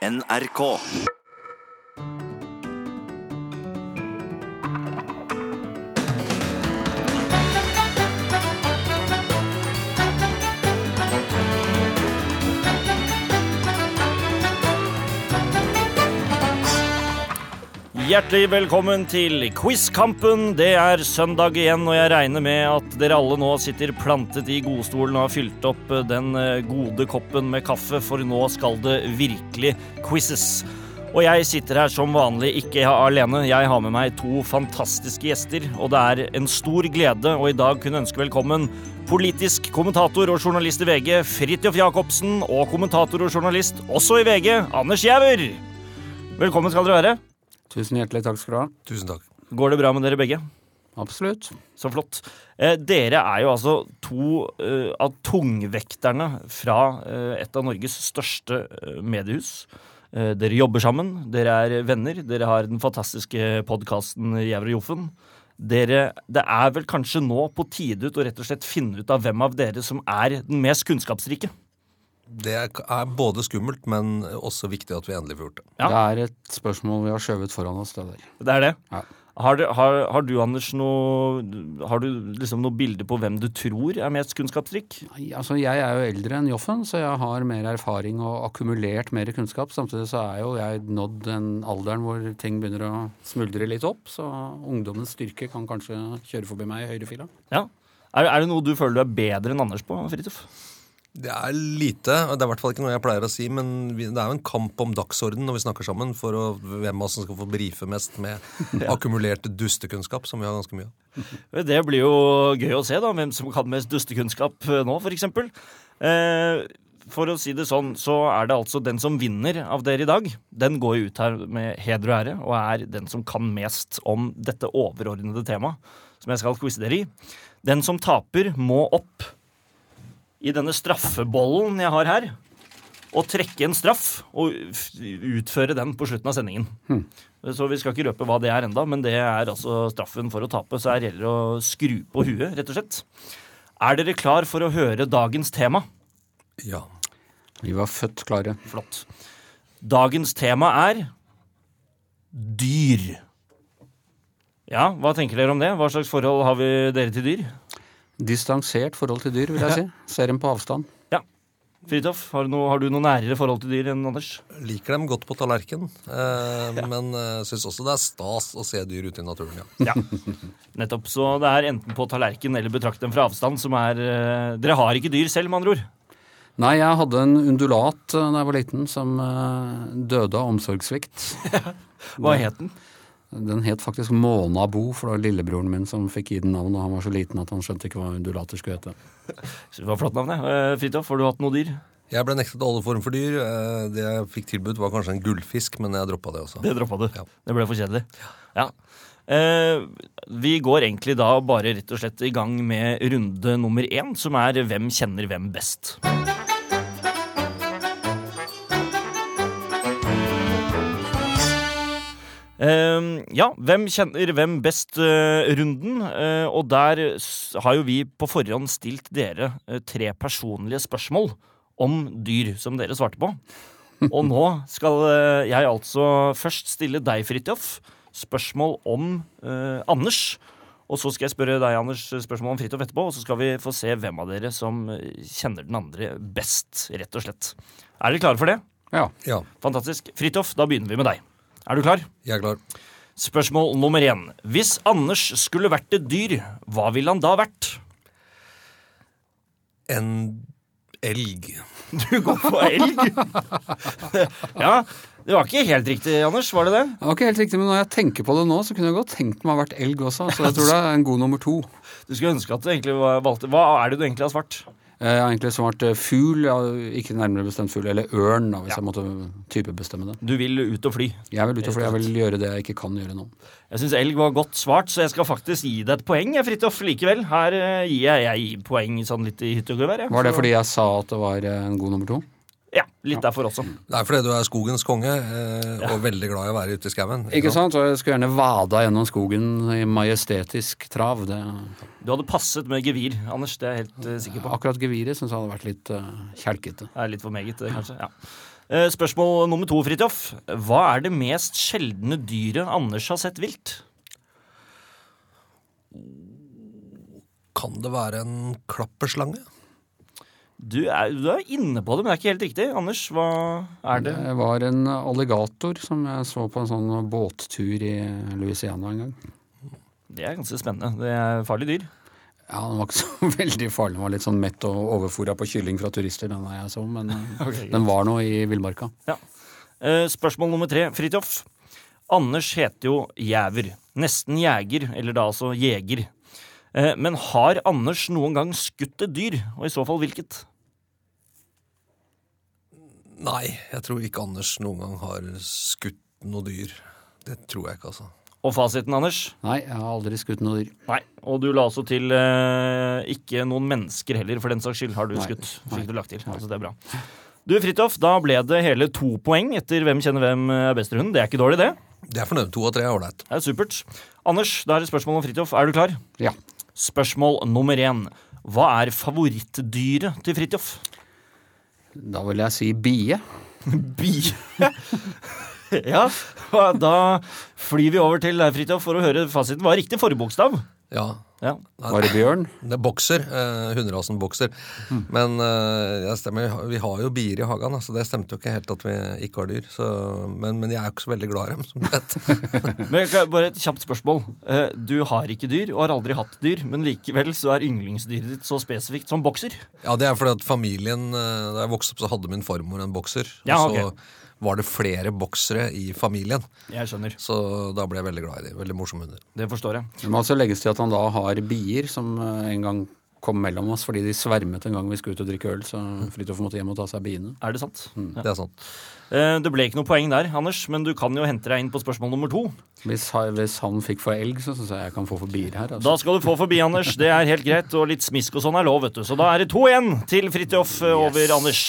NRK. Hjertelig velkommen til Quizkampen. Det er søndag igjen, og jeg regner med at dere alle nå sitter plantet i godstolen og har fylt opp den eh, gode koppen med kaffe, for nå skal det virkelig quizzes. Og jeg sitter her som vanlig ikke alene. Jeg har med meg to fantastiske gjester, og det er en stor glede å i dag kunne ønske velkommen politisk kommentator og journalist i VG, Fridtjof Jacobsen, og kommentator og journalist også i VG, Anders Giæver. Velkommen skal dere være. Tusen hjertelig takk skal du ha. Tusen takk. Går det bra med dere begge? Absolutt. Så flott. Eh, dere er jo altså to eh, av tungvekterne fra eh, et av Norges største eh, mediehus. Eh, dere jobber sammen, dere er venner, dere har den fantastiske podkasten Jæver og Joffen. Dere, det er vel kanskje nå på tide ut å rett og slett finne ut av hvem av dere som er den mest kunnskapsrike. Det er både skummelt, men også viktig at vi endelig får gjort det. Ja. Det er et spørsmål vi har skjøvet foran oss. det der. Det er det. Ja. Har, du, har, har du, Anders, noe, har du liksom noe bilde på hvem du tror er mest kunnskapsrik? Altså, jeg er jo eldre enn Joffen, så jeg har mer erfaring og akkumulert mer kunnskap. Samtidig så er jo jeg nådd den alderen hvor ting begynner å smuldre litt opp. Så ungdommens styrke kan kanskje kjøre forbi meg i høyrefila. Ja. Er, er det noe du føler du er bedre enn Anders på, Fridtjof? Det er lite, og det er i hvert fall ikke noe jeg pleier å si, men det er jo en kamp om dagsorden når vi snakker sammen, for å, hvem av oss som skal få brife mest med akkumulert dustekunnskap, som vi har ganske mye av. Det blir jo gøy å se, da, hvem som kan mest dustekunnskap eh, nå, f.eks. Eh, for å si det sånn, så er det altså den som vinner av dere i dag. Den går jo ut her med heder og ære, og er den som kan mest om dette overordnede temaet som jeg skal quize dere i. Den som taper, må opp i denne straffebollen jeg har her, og trekke en straff og utføre den på slutten av sendingen. Så vi skal ikke røpe hva det er enda, men det er altså straffen for å tape. Så her gjelder det å skru på huet, rett og slett. Er dere klar for å høre dagens tema? Ja. Vi var født klare. Flott. Dagens tema er dyr. Ja, hva tenker dere om det? Hva slags forhold har vi dere til dyr? Distansert forhold til dyr, vil jeg si. Ser dem på avstand. Ja. Fridtjof, har, har du noe nærere forhold til dyr enn Anders? Liker dem godt på tallerken, eh, men eh, syns også det er stas å se dyr ute i naturen, ja. Ja. Nettopp. Så det er enten på tallerken eller betrakt dem fra avstand som er eh, Dere har ikke dyr selv, med andre ord? Nei, jeg hadde en undulat eh, da jeg var liten som eh, døde av omsorgssvikt. Hva het den? Den het faktisk Månabo, for det var lillebroren min som fikk gi den navn, og han var så liten at han skjønte ikke hva undulater skulle hete. Det var flott navn, det. Eh, Fridtjof, har du hatt noe dyr? Jeg ble nektet alle form for dyr. Eh, Det jeg fikk tilbudt, var kanskje en gullfisk, men jeg droppa det også. Det droppa du. Ja. Det ble for kjedelig. Ja. Eh, vi går egentlig da bare rett og slett i gang med runde nummer én, som er Hvem kjenner hvem best? Eh, ja, hvem kjenner hvem best-runden. Uh, og der har jo vi på forhånd stilt dere eh, tre personlige spørsmål om dyr, som dere svarte på. Og nå skal eh, jeg altså først stille deg, Fridtjof, spørsmål om eh, Anders. Og så skal jeg spørre deg, Anders, spørsmål om Fridtjof etterpå. Og så skal vi få se hvem av dere som eh, kjenner den andre best, rett og slett. Er dere klare for det? Ja. Ja, Fantastisk. Fridtjof, da begynner vi med deg. Er du klar? jeg er klar. Spørsmål nummer én. Hvis Anders skulle vært et dyr, hva ville han da vært? En elg. Du går på elg? ja, det var ikke helt riktig, Anders. Var det det? Det var ikke helt riktig, men når jeg tenker på det nå, så kunne jeg godt tenkt meg å ha vært elg også. Så jeg tror det er en god nummer to. Du skulle ønske at du egentlig var valgte Hva er det du egentlig har svart? Jeg har egentlig svart eh, fugl, ja, ikke nærmere bestemt fugl, eller ørn, da, hvis jeg måtte typebestemme det. Du vil ut og fly. Jeg vil ut og fly. jeg vil gjøre det jeg ikke kan gjøre nå. Jeg syns elg var godt svart, så jeg skal faktisk gi deg et poeng, jeg, Fridtjof, likevel. Her eh, gir jeg, jeg poeng sånn litt i hytte og gevær. Var det fordi jeg sa at det var eh, en god nummer to? Ja, litt derfor også. Det er fordi du er skogens konge, eh, og veldig glad i å være ute i skauen. Ikke sant? Og jeg skulle gjerne vada gjennom skogen i majestetisk trav. Det, Du hadde passet med gevir, Anders. Det er jeg helt uh, sikker på. akkurat geviret syns jeg hadde vært litt uh, kjelkete. Det er litt for meget, det, kanskje. Ja. Eh, Spørsmål nummer to, Fridtjof. Hva er det mest sjeldne dyret Anders har sett vilt? Kan det være en klapperslange? Du er, du er inne på det, men det er ikke helt riktig. Anders, hva er det? Det var en alligator som jeg så på en sånn båttur i Louisiana en gang. Det er ganske spennende. Det er farlig dyr. Ja, Den var ikke så veldig farlig. Den var litt sånn mett og overfora på kylling fra turister, den jeg så, men okay, den var nå i villmarka. Ja. Spørsmål nummer tre, Fridtjof. Anders heter jo Jæver. Nesten jeger, eller da altså jeger. Eh, Men har Anders noen gang skutt et dyr, og i så fall hvilket? Nei, jeg tror ikke Anders noen gang har skutt noe dyr. Det tror jeg ikke, altså. Og fasiten, Anders? Nei, jeg har aldri skutt noe dyr. Nei. Og du la altså til eh, ikke noen mennesker heller, for den saks skyld, har du Nei. skutt. Fikk du lagt til. Altså, det er bra. Du, Fridtjof, da ble det hele to poeng etter Hvem kjenner hvem er best i hunden. Det er ikke dårlig, det. Det er fornøyd. To av tre er ålreit. Det er supert. Anders, da er det spørsmål om Fridtjof. Er du klar? Ja. Spørsmål nummer én. Hva er favorittdyret til Fridtjof? Da vil jeg si bie. bie? ja, da flyr vi over til Fridtjof, for å høre fasiten. Hva er riktig forbokstav? Ja. Ja. Var det bjørn? Det er bokser. Eh, hunderasen bokser. Men eh, jeg stemmer, vi har jo bier i hagen, så det stemte jo ikke helt at vi ikke har dyr. Så, men, men jeg er jo ikke så veldig glad i dem, som du vet. Men Bare et kjapt spørsmål. Eh, Du har ikke dyr, og har aldri hatt dyr, men likevel så er yndlingsdyret ditt så spesifikt som bokser. Ja, det er fordi at familien eh, Da jeg vokste opp, så hadde min farmor en bokser. Ja, og så ok. Var det flere boksere i familien. Jeg skjønner. Så da ble jeg veldig glad i dem. Veldig morsomme hunder. Det forstår jeg. Det må også legges til at han da har bier som eh, en gang kom mellom oss fordi de svermet en gang vi skulle ut og drikke øl, så Fridtjof måtte hjem og ta seg biene. Er det sant? Ja. Det er sant. Eh, Det ble ikke noe poeng der, Anders, men du kan jo hente deg inn på spørsmål nummer to. Hvis, hvis han fikk for elg, så syns jeg jeg kan få for bier her. Da Altså. skal du få forbi, Anders. Det er helt greit, og litt smisk og sånn er lov, vet du. Så da er det to igjen til Fridtjof eh, over Anders.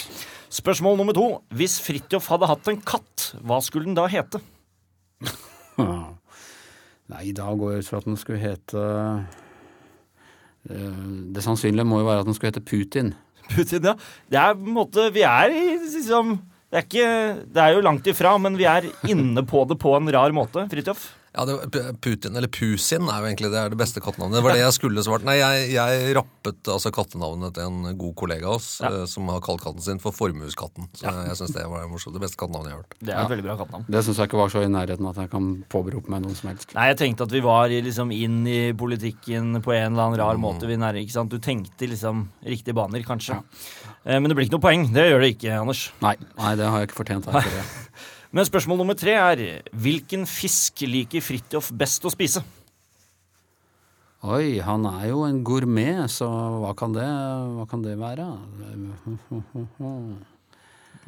Spørsmål nummer to. Hvis Fridtjof hadde hatt en katt, hva skulle den da hete? Nei, da går jeg ut fra at den skulle hete eh, Det sannsynlige må jo være at den skulle hete Putin. Putin, ja. Det er på en måte Vi er i liksom det er, ikke, det er jo langt ifra, men vi er inne på det på en rar måte. Fridtjof? Ja, det, var- Putin, eller Pusin, er jo egentlig det, er det beste kattenavnet. Det var det jeg skulle svart. Nei, jeg, jeg rappet altså kattenavnet til en god kollega av oss, Ja. eh, som har kalt katten sin for Formueskatten. Så jeg syns det var morsomt. Det beste kattenavnet jeg har hørt. Det er et veldig bra kattenavn. Det syns jeg ikke var så i nærheten at jeg kan påberope meg noen som helst. Nei, jeg tenkte at vi var liksom inn i politikken på en eller annen rar måte. Vi nærmer, ikke sant? Du tenkte liksom riktige baner, kanskje. Ja. Men det blir ikke noe poeng. Det gjør det ikke, Anders. Nei, nei det har jeg ikke fortjent. Her. Men spørsmål nummer tre er hvilken fisk liker Fridtjof best å spise? Oi, han er jo en gourmet, så hva kan det, hva kan det være?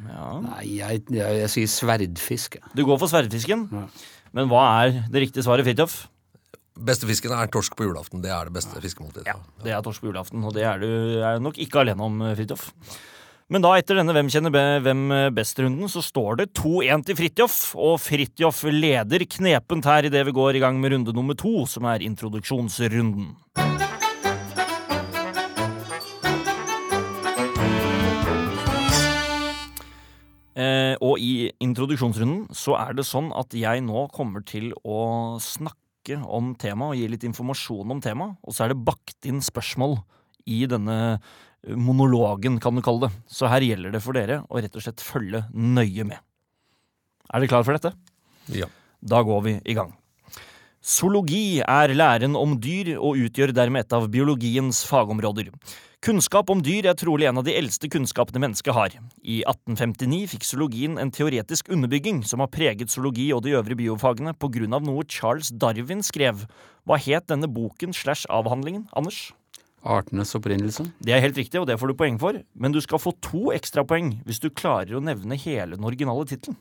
Ja. Nei, jeg, jeg, jeg sier sverdfisk. Du går for sverdfisken. Ja. Men hva er det riktige svaret, Fridtjof? Beste fisken er torsk på julaften. Det er det beste fiskemåltidet. Ja, det er torsk på julaften, og det er du er nok ikke alene om, Fridtjof. Men da, etter denne Hvem kjenner hvem best-runden, så står det 2-1 til Fridtjof. Og Fridtjof leder knepent her idet vi går i gang med runde nummer to, som er introduksjonsrunden. Eh, og i introduksjonsrunden så er det sånn at jeg nå kommer til å snakke om temaet og gi litt informasjon om temaet. Og så er det bakt inn spørsmål i denne monologen, kan du kalle det. Så her gjelder det for dere å rett og slett følge nøye med. Er dere klar for dette? Ja. Da går vi i gang. Zoologi er læren om dyr og utgjør dermed et av biologiens fagområder. Kunnskap om dyr er trolig en av de eldste kunnskapene mennesket har. I 1859 fikk zoologien en teoretisk underbygging som har preget zoologi og de øvrige biofagene på grunn av noe Charles Darwin skrev. Hva het denne boken slash avhandlingen, Anders? Artenes opprinnelse. Det er helt riktig, og det får du poeng for, men du skal få to ekstrapoeng hvis du klarer å nevne hele den originale tittelen.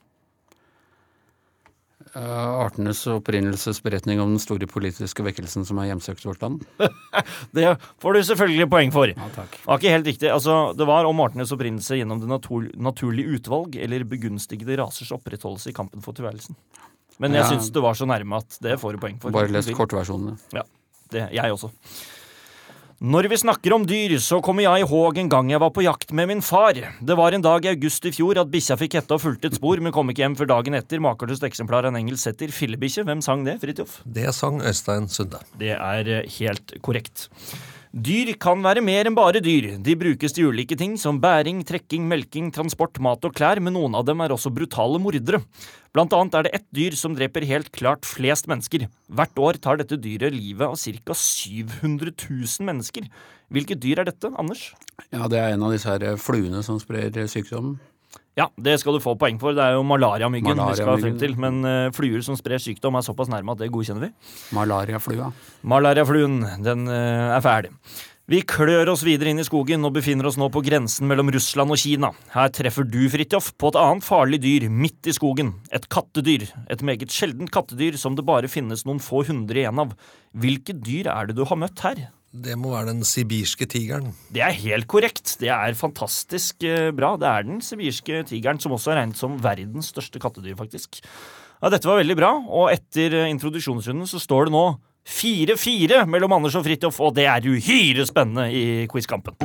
Uh, artenes opprinnelsesberetning om den store politiske vekkelsen som er hjemsøkt vårt land. Det får du selvfølgelig poeng for. Ja, takk. Det var ikke helt riktig. Altså, det var om artenes opprinnelse gjennom det natur naturlige utvalg eller begunstigede rasers opprettholdelse i kampen for tilværelsen. Men jeg Ja. syns du var så nærme at det får du poeng for. Bare lest kortversjonene. Ja, det, jeg også. Når vi snakker om dyr, så kommer jeg ihåg en gang jeg var på jakt med min far. Det var en dag i august i fjor at bikkja fikk hetta og fulgte et spor, men kom ikke hjem før dagen etter. Makeløst eksemplar av en engelsk setter. Fillebikkje. Hvem sang det, Fridtjof? Det sang Øystein Sunde. Det er eh, helt korrekt. Dyr kan være mer enn bare dyr. De brukes til ulike ting som bæring, trekking, melking, transport, mat og klær, men noen av dem er også brutale mordere. Blant annet er det ett dyr som dreper helt klart flest mennesker. Hvert år tar dette dyret livet av ca. 700 000 mennesker. Hvilket dyr er dette, Anders? Ja, det er en av disse her fluene som sprer sykdommen. Ja, det skal du få poeng for. Det er jo malariamyggen vi skal frem til. Men uh, fluer som sprer sykdom, er såpass nærme at det godkjenner vi. Malariaflua. Malariafluen, den uh, er ferdig. Vi klør oss videre inn i skogen og befinner oss nå på grensen mellom Russland og Kina. Her treffer du, Fridtjof, på et annet farlig dyr midt i skogen. Et kattedyr. Et meget sjeldent kattedyr som det bare finnes noen få hundre igjen av. Hvilket dyr er det du har møtt her? Det må være den sibirske tigeren. Det er helt korrekt. Det er fantastisk eh, bra. Det er den sibirske tigeren, som også er regnet som verdens største kattedyr, faktisk. Ja, dette var veldig bra, og etter eh, introduksjonsrunden så står det nå 4-4 mellom Anders og Fridtjof, og det er uhyre spennende i quizkampen.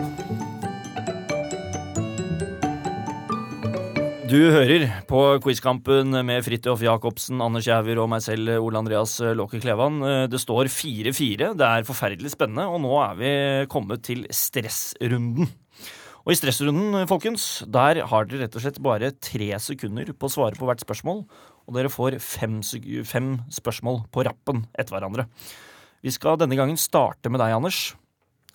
Du hører på Quizkampen med Fridtjof Jacobsen, Anders Jæver og meg selv, Ole Andreas Låke Klevan. Det står 4-4. Det er forferdelig spennende, og nå er vi kommet til stressrunden. Og i stressrunden, folkens, der har dere rett og slett bare tre sekunder på å svare på hvert spørsmål. Og dere får fem, fem spørsmål på rappen etter hverandre. Vi skal denne gangen starte med deg, Anders.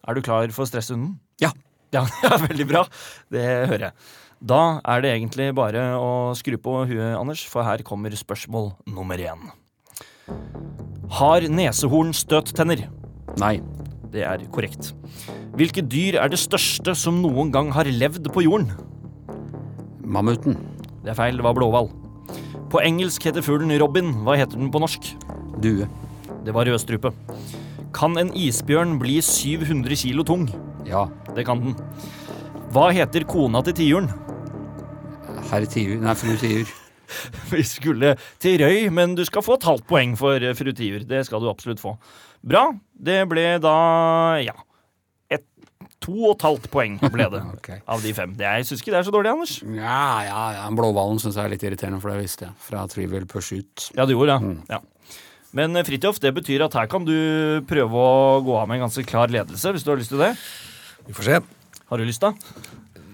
Er du klar for stressrunden? Ja. Ja, ja, veldig bra. Det hører jeg. Da er det egentlig bare å skru på huet, Anders, for her kommer spørsmål nummer én. Har nesehorn støttenner? Nei. Det er korrekt. Hvilke dyr er det største som noen gang har levd på jorden? Mammuten. Det er feil, det var blåhval. På engelsk heter fuglen robin. Hva heter den på norsk? Due. Det var rødstrupe. Kan en isbjørn bli 700 kilo tung? Ja. Det kan den. Hva heter kona til tiuren? Herr Tiur. Nei, fru Tiur. Vi skulle til Røy, men du skal få et halvt poeng for eh, fru Tiur. Det skal du absolutt få. Bra. Det ble da ja. Et, to og et halvt poeng ble det okay. av de fem. Det, jeg syns ikke det er så dårlig, Anders. Ja, ja, ja. Blåhvalen syns jeg er litt irriterende, for det visste jeg. Fra Trivial Pursuit. Ja, du gjorde det. Ja. Men Fritjof, Fridtjof, det betyr at her kan du prøve å gå av med en ganske klar ledelse, hvis du har lyst til det. Vi får se. Har du lyst, da?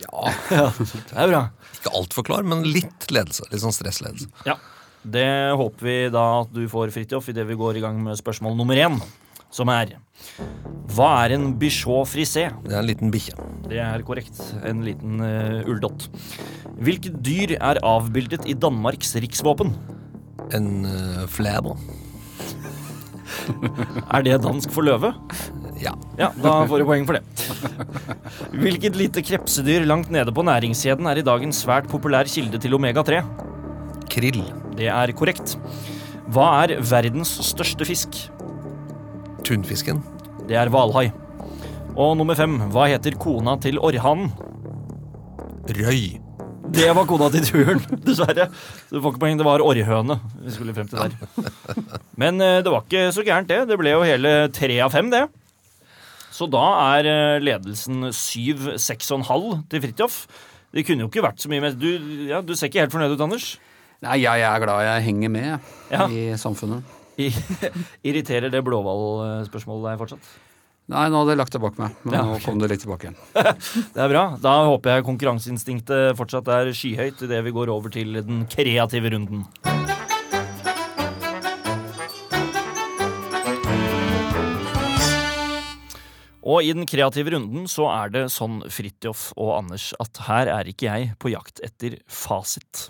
Ja, Det er bra. Ikke altfor klar, men litt ledelse. Litt sånn stressledelse. Ja. Det håper vi da at du får, Fridtjof, idet vi går i gang med spørsmål nummer én, som er Hva er en bichot frisé? Det er en liten bikkje. Det er korrekt. En liten uh, ulldott. Hvilket dyr er avbildet i Danmarks riksvåpen? En uh, flæbo. Er det dansk for løve? Ja. Ja, da får du poeng for det. Hvilket lite krepsedyr langt nede på næringskjeden er i dag en svært populær kilde til omega-3? Krill. Det er korrekt. Hva er verdens største fisk? Tunfisken. Det er hvalhai. Og nummer fem, hva heter kona til orrhanen? Røy. Det var kona til turen, dessverre. Du får ikke poeng, det var orrhøne vi skulle frem til der. Men eh, det var ikke så gærent, det. Det ble jo hele tre av fem, det. Så da er eh, ledelsen syv, seks og en halv til Fridtjof. Det kunne jo ikke vært så mye mer. Du, ja, du ser ikke helt fornøyd ut, Anders. Nei, jeg er glad jeg henger med Ja. i samfunnet. I, irriterer det blåhvalspørsmålet deg fortsatt? Nei, nå hadde jeg lagt det bak meg, men Ja, nå kom det litt tilbake igjen. Det er bra. Da håper jeg konkurranseinstinktet fortsatt er skyhøyt idet vi går over til den kreative runden. Og i den kreative runden så er det sånn, Fridtjof og Anders, at her er ikke jeg på jakt etter fasit.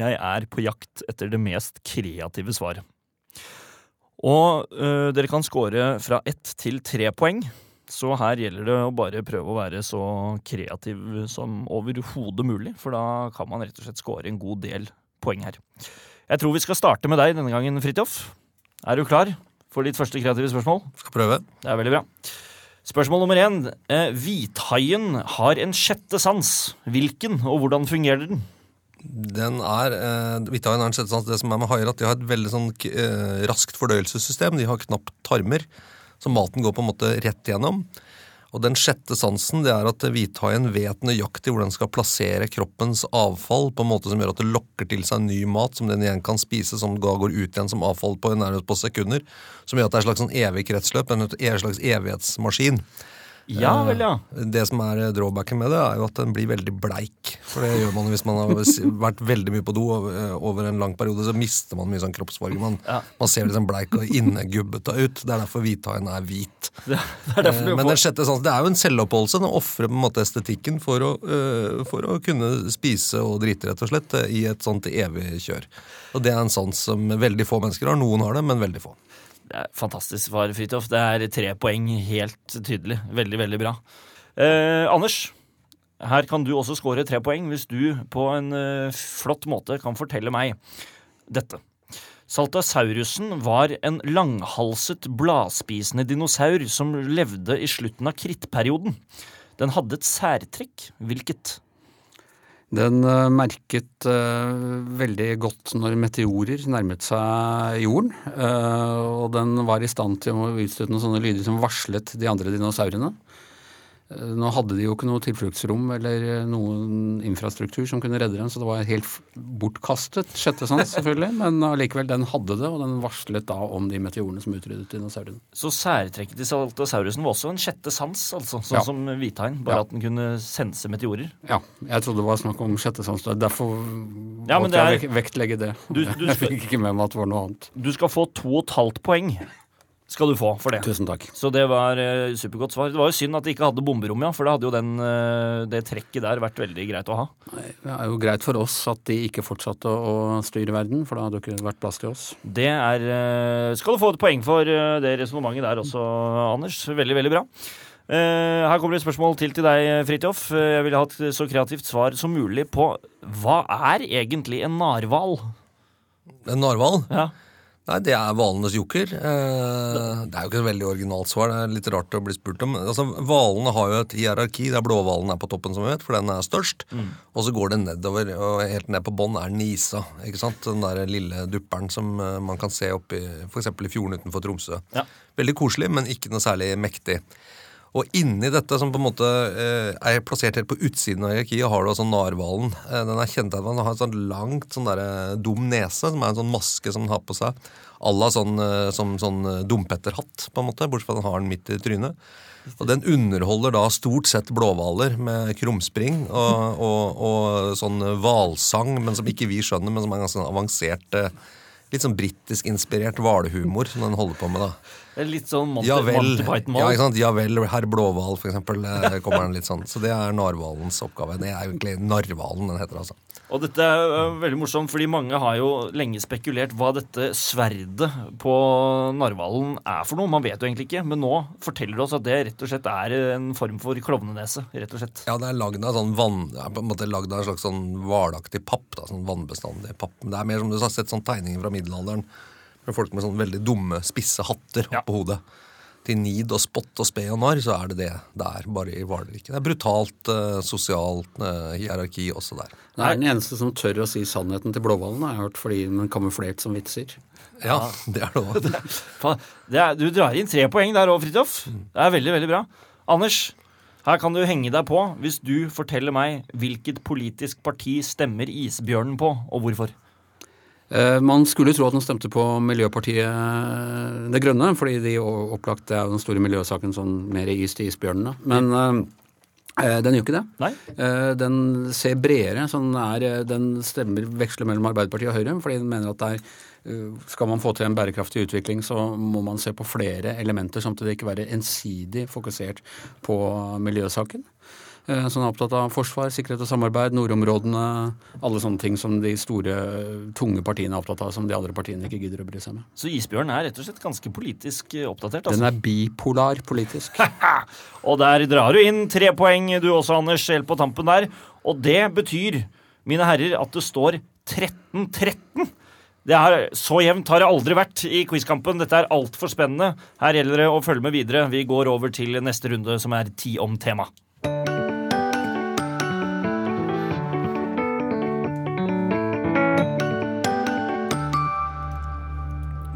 Jeg er på jakt etter det mest kreative svaret. Og øh, dere kan score fra ett til tre poeng. Så her gjelder det å bare prøve å være så kreativ som overhodet mulig, for da kan man rett og slett score en god del poeng her. Jeg tror vi skal starte med deg denne gangen, Fridtjof. Er du klar for ditt første kreative spørsmål? Skal prøve. Det er veldig bra. Spørsmål nummer én. Eh, hvithaien har en sjette sans. Hvilken, og hvordan fungerer den? Den er, eh, Hvithaien har en sjette sans. Det som er med haier, at de har et veldig sånn, eh, raskt fordøyelsessystem. De har knapt tarmer. Så maten går på en måte rett gjennom. Og den sjette sansen det er at hvithaien vet nøyaktig hvor den skal plassere kroppens avfall på en måte som gjør at det lokker til seg ny mat som den igjen kan spise, som da går ut igjen som avfall på nærmest på sekunder. Som gjør at det er et slags sånn evig kretsløp, en slags evighetsmaskin. Ja vel, ja. Det som er drawbacken med det, er jo at den blir veldig bleik. For det gjør man hvis man har vært veldig mye på do over en lang periode. Så mister man mye sånn kroppsfarge. Man, Ja. man ser liksom bleik og innegubbete ut. Det er derfor hvithaien er hvit. Det er du Eh, Men den sjette sansen, det er jo en selvoppholdelse. Den ofrer på en måte estetikken for å, for å kunne spise og drite, rett og slett, i et sånt evig kjør. Og det er en sans som veldig få mennesker har. Noen har det, men veldig få. Fantastisk svar, Fridtjof. Det er tre poeng, helt tydelig. Veldig, veldig bra. Eh, Anders, her kan du også score tre poeng hvis du på en eh, flott måte kan fortelle meg dette. Saltasaurusen var en langhalset, bladspisende dinosaur som levde i slutten av krittperioden. Den hadde et særtrekk. Hvilket? Den eh, merket eh, veldig godt når meteorer nærmet seg jorden. eh, og den var i stand til å utstøte noen sånne lyder som varslet de andre dinosaurene. Eh, Nå hadde de jo ikke noe tilfluktsrom eller eh, noen infrastruktur som kunne redde dem, så det var helt bortkastet sjette sans, selvfølgelig. Men allikevel, den hadde det, og den varslet da om de meteorene som utryddet dinosaurene. Så særtrekket til saltosaurusen var også en sjette sans, altså, sånn Ja. som hvithaien, bare Ja. at den kunne sense meteorer. Ja, jeg trodde det var snakk om sjette sans. Derfor Ja, måtte måtte jeg vektlegge det. Du- du jeg fikk ikke med meg at det var noe annet. Du skal få to og et halvt poeng. Skal du få for det. Tusen takk. Så det var eh, supergodt svar. Det var jo synd at de ikke hadde bomberom, ja, for da hadde jo den, eh, det trekket der vært veldig greit å ha. Nei, Det er jo greit for oss at de ikke fortsatte å styre verden, for da hadde det ikke vært plass til oss. Det er eh, Skal du få et poeng for eh, det resonnementet der også, Anders. Veldig, veldig bra. Eh, her kommer det et spørsmål til til deg, Fridtjof. Eh, Jeg ville hatt så kreativt svar som mulig på hva er egentlig en narhval? En narhval? Ja. Nei, det er hvalenes joker. Eh, det er jo ikke et veldig originalt svar. Det er litt rart å bli spurt om. Altså, Hvalene har jo et hierarki der blåhvalen er på toppen, som vi vet, for den er størst. Og så går det nedover, og helt ned på bånn er nisa. ikke sant? Den der lille dupperen som eh, man kan se oppi i f.eks. i fjorden utenfor Tromsø. Ja. Veldig koselig, men ikke noe særlig mektig. Og inni dette, som på en måte eh, er plassert helt på utsiden av hierarkiet, har du altså narhvalen. Eh, den er kjennetegnet at den har en sånn langt, sånn der, dum nese, som er en sånn maske som den har på seg. À la sånn, eh, som sånn eh, dumpetterhatt, på en måte, bortsett fra den har den midt i trynet. Og den underholder da stort sett blåhvaler med krumspring og, og, og sånn hvalsang, men som ikke vi skjønner, men som er ganske sånn avansert eh, Litt sånn britisk inspirert hvalhumor som den holder på med, da. Litt sånn Monty, Ja vel, Monty ja, ikke sant? ja vel, herr Blåhval, for eksempel. eh, kommer den litt sånn. Så det er narhvalens oppgave. Det er egentlig narhvalen den heter, altså. Og dette er øh, veldig morsomt, fordi mange har jo lenge spekulert hva dette sverdet på narhvalen er for noe. Man vet jo egentlig ikke, men nå forteller det oss at det rett og slett er en form for klovnenese. rett og slett. Ja, det er lagd av sånn vann... På en måte lagd av en slags sånn hvalaktig papp. da, sånn Vannbestandig papp. Men det er mer som du har sett sånn tegninger fra middelalderen. Med folk med sånn veldig dumme, spisse hatter Ja. oppå hodet. Til nid og spott og spe og narr, så er det det der, bare i Hvaleriket. Det er brutalt uh, sosialt uh, hierarki også der. Det er den eneste som tør å si sannheten til blåhvalen, har jeg hørt, fordi den kamuflert som vitser. Ja, det er det òg. Du drar inn tre poeng der òg, Fridtjof. Det er veldig, veldig bra. Anders, her kan du henge deg på hvis du forteller meg hvilket politisk parti stemmer isbjørnen på, og hvorfor. Eh, Man skulle tro at den stemte på Miljøpartiet eh, Det Grønne, fordi de opplagt det er den store miljøsaken sånn mer is til isbjørnene. Men eh, den gjør ikke det. Nei? Den ser bredere. Sånn er, den stemmer veksler mellom Arbeiderpartiet og Høyre, fordi den mener at er eh, skal man få til en bærekraftig utvikling, så må man se på flere elementer, samtidig ikke være ensidig fokusert på miljøsaken. Eh, Så han er opptatt av forsvar, sikkerhet og samarbeid, nordområdene, alle sånne ting som de store, tunge partiene er opptatt av, som de andre partiene ikke gidder å bry seg med. Så isbjørnen er rett og slett ganske politisk eh, oppdatert. Altså. Den er bipolar politisk. Og der drar du inn tre poeng, du også, Anders, helt på tampen der. Og det betyr, mine herrer, at det står 13-13. Det er, så jevnt har det aldri vært i quizkampen. Dette er altfor spennende. Her gjelder det å følge med videre. Vi går over til neste runde, som er ti om tema.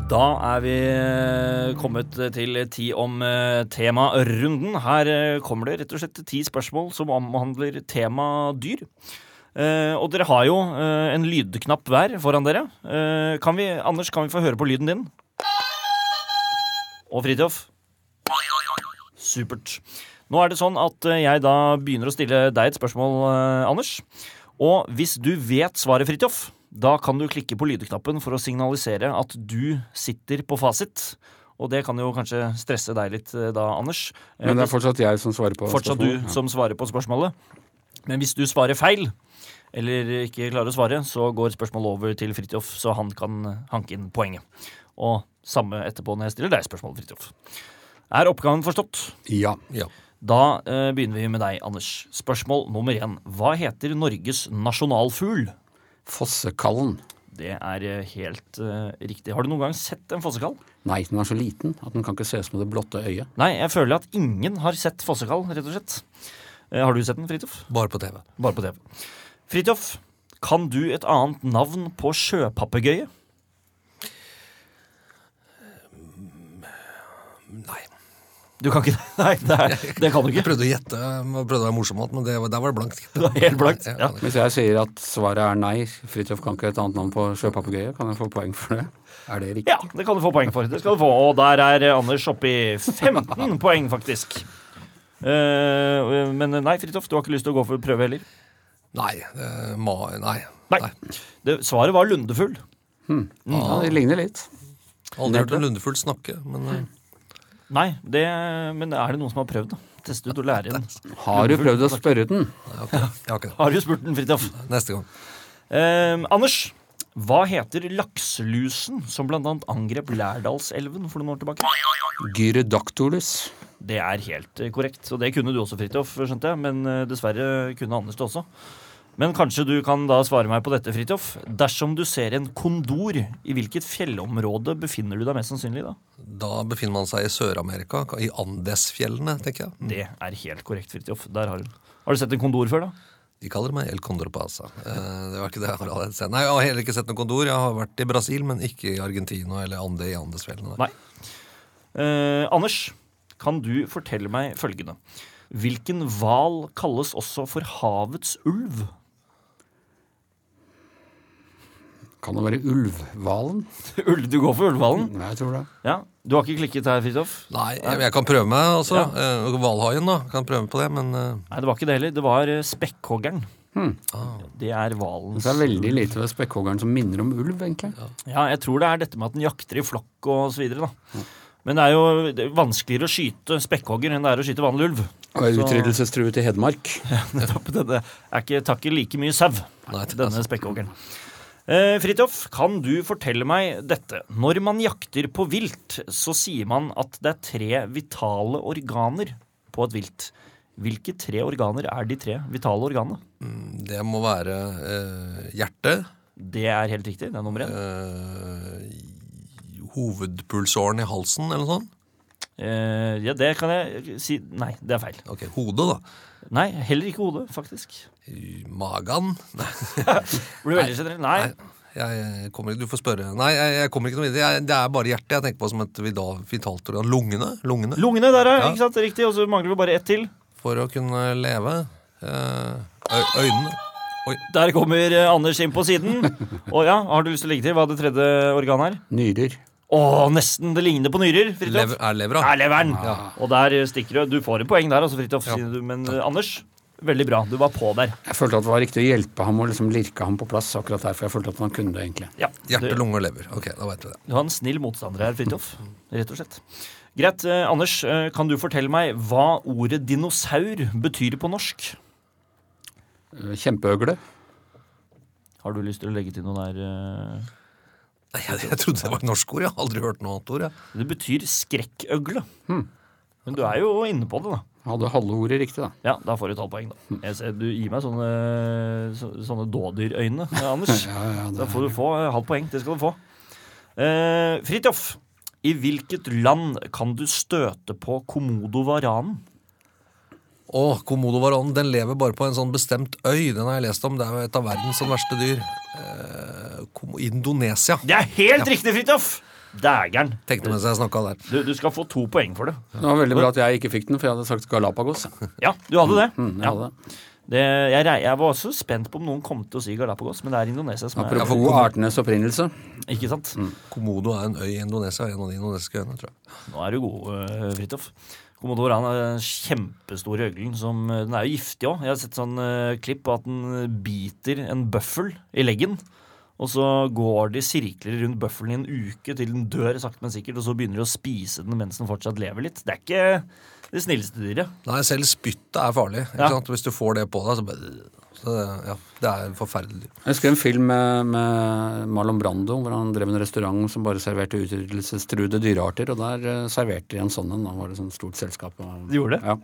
Da er vi eh, kommet til ti om eh, temarunden. Her eh, kommer det rett og slett ti spørsmål som omhandler tema dyr. Og dere har jo en lydknapp hver foran dere. Kan vi, Anders, kan vi få høre på lyden din? Og Fridtjof? Supert. Nå er det sånn at jeg da begynner å stille deg et spørsmål, Anders. Og hvis du vet svaret, Fridtjof, da kan du klikke på lydknappen for å signalisere at du sitter på fasit. Og det kan jo kanskje stresse deg litt eh, da, Anders. Eh, Men det er fortsatt jeg som svarer på fortsatt du spørsmålet. Ja. som svarer på spørsmålet. Men hvis du svarer feil, eller ikke klarer å svare, så går spørsmålet over til Fridtjof, så han kan hanke inn poenget. Og samme etterpå når jeg stiller deg spørsmål, Fridtjof. Er oppgaven forstått? Ja. Ja. Da eh, begynner vi med deg, Anders. Spørsmål nummer én. Hva heter Norges nasjonalfugl? Fossekallen. Det er eh, helt uh, riktig. Har du noen gang sett en fossekall? Nei, den er så liten at den kan ikke ses med det blotte øyet. Nei, jeg føler at ingen har sett fossekall, rett og slett. Uh, har du sett den, Fridtjof? Bare på TV. Bare på TV. Fridtjof, kan du et annet navn på sjøpapegøye? Nei. Du kan ikke Nei, det, er, det kan du ikke. Jeg prøvde å gjette, prøvde å være morsom, men det, der var det blankt. Det var helt blankt. Ja. Hvis jeg sier at svaret er nei, Fridtjof kan ikke et annet navn på sjøpapegøye, kan jeg få poeng for det? Er det riktig? ja, det kan du få poeng for. Det skal du få. Og der er Anders oppe i 15 poeng, faktisk. Eh, men nei, Fridtjof, du har ikke lyst til å gå for prøve heller? Nei. ma, nei. Nei. Det, svaret var lundefugl. Ja, det ligner litt. Aldri hørt en lundefull snakke, men eh, Nei, det, men er det noen som har prøvd, da? Teste ut og lære inn. Har du prøvd å spørre den? nei, ok. jeg har ikke det. Har du spurt den, Fridtjof? Neste gang. Eh, Anders, hva heter lakselusen som annet angrep Lærdalselven for noen år tilbake? Gyrodactylus. Det er helt eh, korrekt, og det kunne du også, Fridtjof, skjønte jeg, men eh, dessverre kunne Anders det også. Men kanskje du kan da svare meg på dette, Fridtjof. Dersom du ser en kondor, i hvilket fjellområde befinner du deg mest sannsynlig da? Da befinner man seg i Sør-Amerika, i Andesfjellene, tenker jeg. Det er helt korrekt, Fridtjof. Der har du. Har du sett en kondor før, da? De kaller meg El Condor Pasa. Eh, det var ikke det jeg har allerede sett. Nei, jeg har heller ikke sett noe kondor. Jeg har vært i Brasil, men ikke i Argentina eller Ande i Andesfjellene. Nei. Eh, Anders, kan du fortelle meg følgende? Hvilken hval kalles også for havets ulv? Kan det være ulvhvalen? Ulv, Du går for ulvhvalen? Nei, jeg tror det. Ja. Du har ikke klikket her, Fridtjof? Nei, jeg, jeg kan prøve meg, altså. Hvalhaien, ja. da. Kan prøve på det, men eh, Nei, det var ikke det heller. Det var eh, spekkhoggeren. Hmm. Det er hvalens Det er veldig lite ved spekkhoggeren som minner om ulv, egentlig. Ja, jeg tror det er dette med at den jakter i flokk og så videre, da. Men det er jo det er vanskeligere å skyte spekkhogger enn det er å skyte vanlig ulv. Og er utryddelsestruet i Hedmark. Nettopp. Det er ikke takker like mye sau, denne spekkhoggeren. Eh, Fridtjof, kan du fortelle meg dette? Når man jakter på vilt, så sier man at det er tre vitale organer på et vilt. Hvilke tre organer er de tre vitale organene? det må være eh, hjertet. Det er helt riktig. Det er nummer én. Eh, hovedpulsåren i halsen, eller noe sånt. Eh, ja, det kan jeg si Nei, det er feil. Ok, Hodet, da. Nei, heller ikke hodet, faktisk. Magen. Blir Blir veldig generell. Nei. jeg kommer ikke, du får spørre. Nei, jeg, jeg kommer ikke noe videre. Jeg, det er bare hjertet jeg tenker på som et vitalt organ. Lungene. Lungene. Lungene der, er, Ja. Ikke sant? Riktig. Og så mangler vi bare ett til. For å kunne leve. Eh, øynene. Oi. Der kommer eh, Anders inn på siden. Og ja, Har du lyst til å legge til hva det tredje organet er? Nyrer. Å, nesten! Det ligner på nyrer. Fridtjof. Lever, er levera. Er leveren. Og der stikker du. Du får et poeng der, altså, Fridtjof. Ja. Men eh, Anders, veldig bra. Du var på der. Jeg følte at det var riktig å hjelpe ham og liksom lirke ham på plass akkurat der, for jeg følte at han kunne det, egentlig. Ja. Hjerte, Du, lunge og lever. Ok, da vet vi det. du har en snill motstander her, Fridtjof. Rett og slett. Greit. Eh, Anders, eh, kan du fortelle meg hva ordet dinosaur betyr på norsk? Eh, Kjempeøgle. Har du lyst til å legge til noe der? eh? Nei, jeg, jeg trodde det var et norsk ord. Jeg har aldri hørt noe annet ord. Jeg. Det betyr skrekkøgle. Men du er jo inne på det, da. Hadde halve ordet riktig, da. Ja, da får du et halvt poeng, da. Jeg ser, du gir meg sånne, så, sånne dådyrøyne, eh, Anders. Ja, ja, det Da får du få eh, halvt poeng. Det skal du få. Eh, Fridtjof, i hvilket land kan du støte på komodovaranen? Å, komodovaronen den lever bare på en sånn bestemt øy. Den har jeg lest om. Det er jo et av verdens sånn verste dyr. Eh, Komo- Indonesia. Det er helt riktig, Fridtjof! Dægeren. Tenkte mens jeg snakka der. Du, du skal få to poeng for det. Det var veldig bra at jeg ikke fikk den, for jeg hadde sagt Galapagos. Ja, du hadde det. Mm, jeg Ja. hadde det. det jeg, rei- jeg var også spent på om noen kom til å si Galapagos, men det er Indonesia som er Apropos artenes opprinnelse. Ikke sant? Komodo er en øy i Indonesia. En av de indonesiske øyene, tror jeg. Nå er du god, uh, Fridtjof. Komodoran er den kjempestore øglen som eh, Den er jo giftig òg. Jeg har sett sånn uh, klipp på at den biter en bøffel i leggen. Og så går de sirkler rundt bøffelen i en uke til den dør sakte, men sikkert. Og så begynner de å spise den mens den fortsatt lever litt. Det er ikke det snilleste dyret. Nei, selv spyttet er farlig. Ikke Ja. sant? Hvis du får det på deg, så bare så det, ja, det er forferdelig. Jeg husker en film med, med Marlon Brando hvor han drev en restaurant som bare serverte utryddelsestruede dyrearter, og der eh, serverte de en sånn en. Da var det sånn stort selskap. Og, De gjorde det? Ja.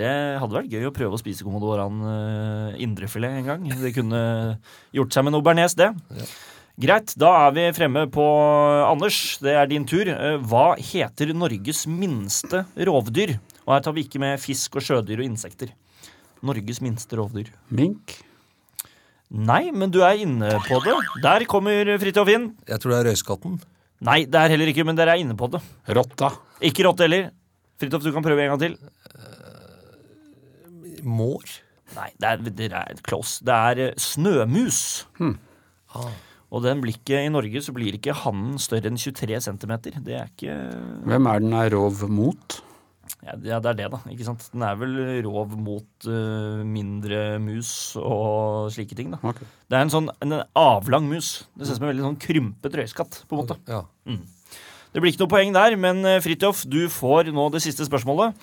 Det hadde vært gøy å prøve å spise komodoran uh, indrefilet en gang. Det kunne gjort seg med noe bearnés, det. Greit, da er vi fremme på Anders. Det er din tur. Eh, Hva heter Norges minste rovdyr? Og her tar vi ikke med fisk og sjødyr og insekter. Norges minste rovdyr. Mink. Nei, men du er inne på det. Der kommer Fridtjof inn. Jeg tror det er røyskatten. Nei, det er heller ikke, men dere er inne på det. Rotta. Ikke rotte heller. Fridtjof, du kan prøve en gang til. Mår. Nei, det er, det er close. Det er eh, snømus. Og den blir ikke, i Norge så blir ikke hannen større enn 23 cm. Det er ikke Hvem er den er rov mot? Ja, det er det, da. ikke sant? Den er vel rov mot uh, mindre mus og slike ting, da. Okay. Det er en sånn en avlang mus. Det ser ut som en veldig sånn krympet røyskatt, på en måte. Ja. Det blir ikke noe poeng der, men eh, Fridtjof, du får nå det siste spørsmålet.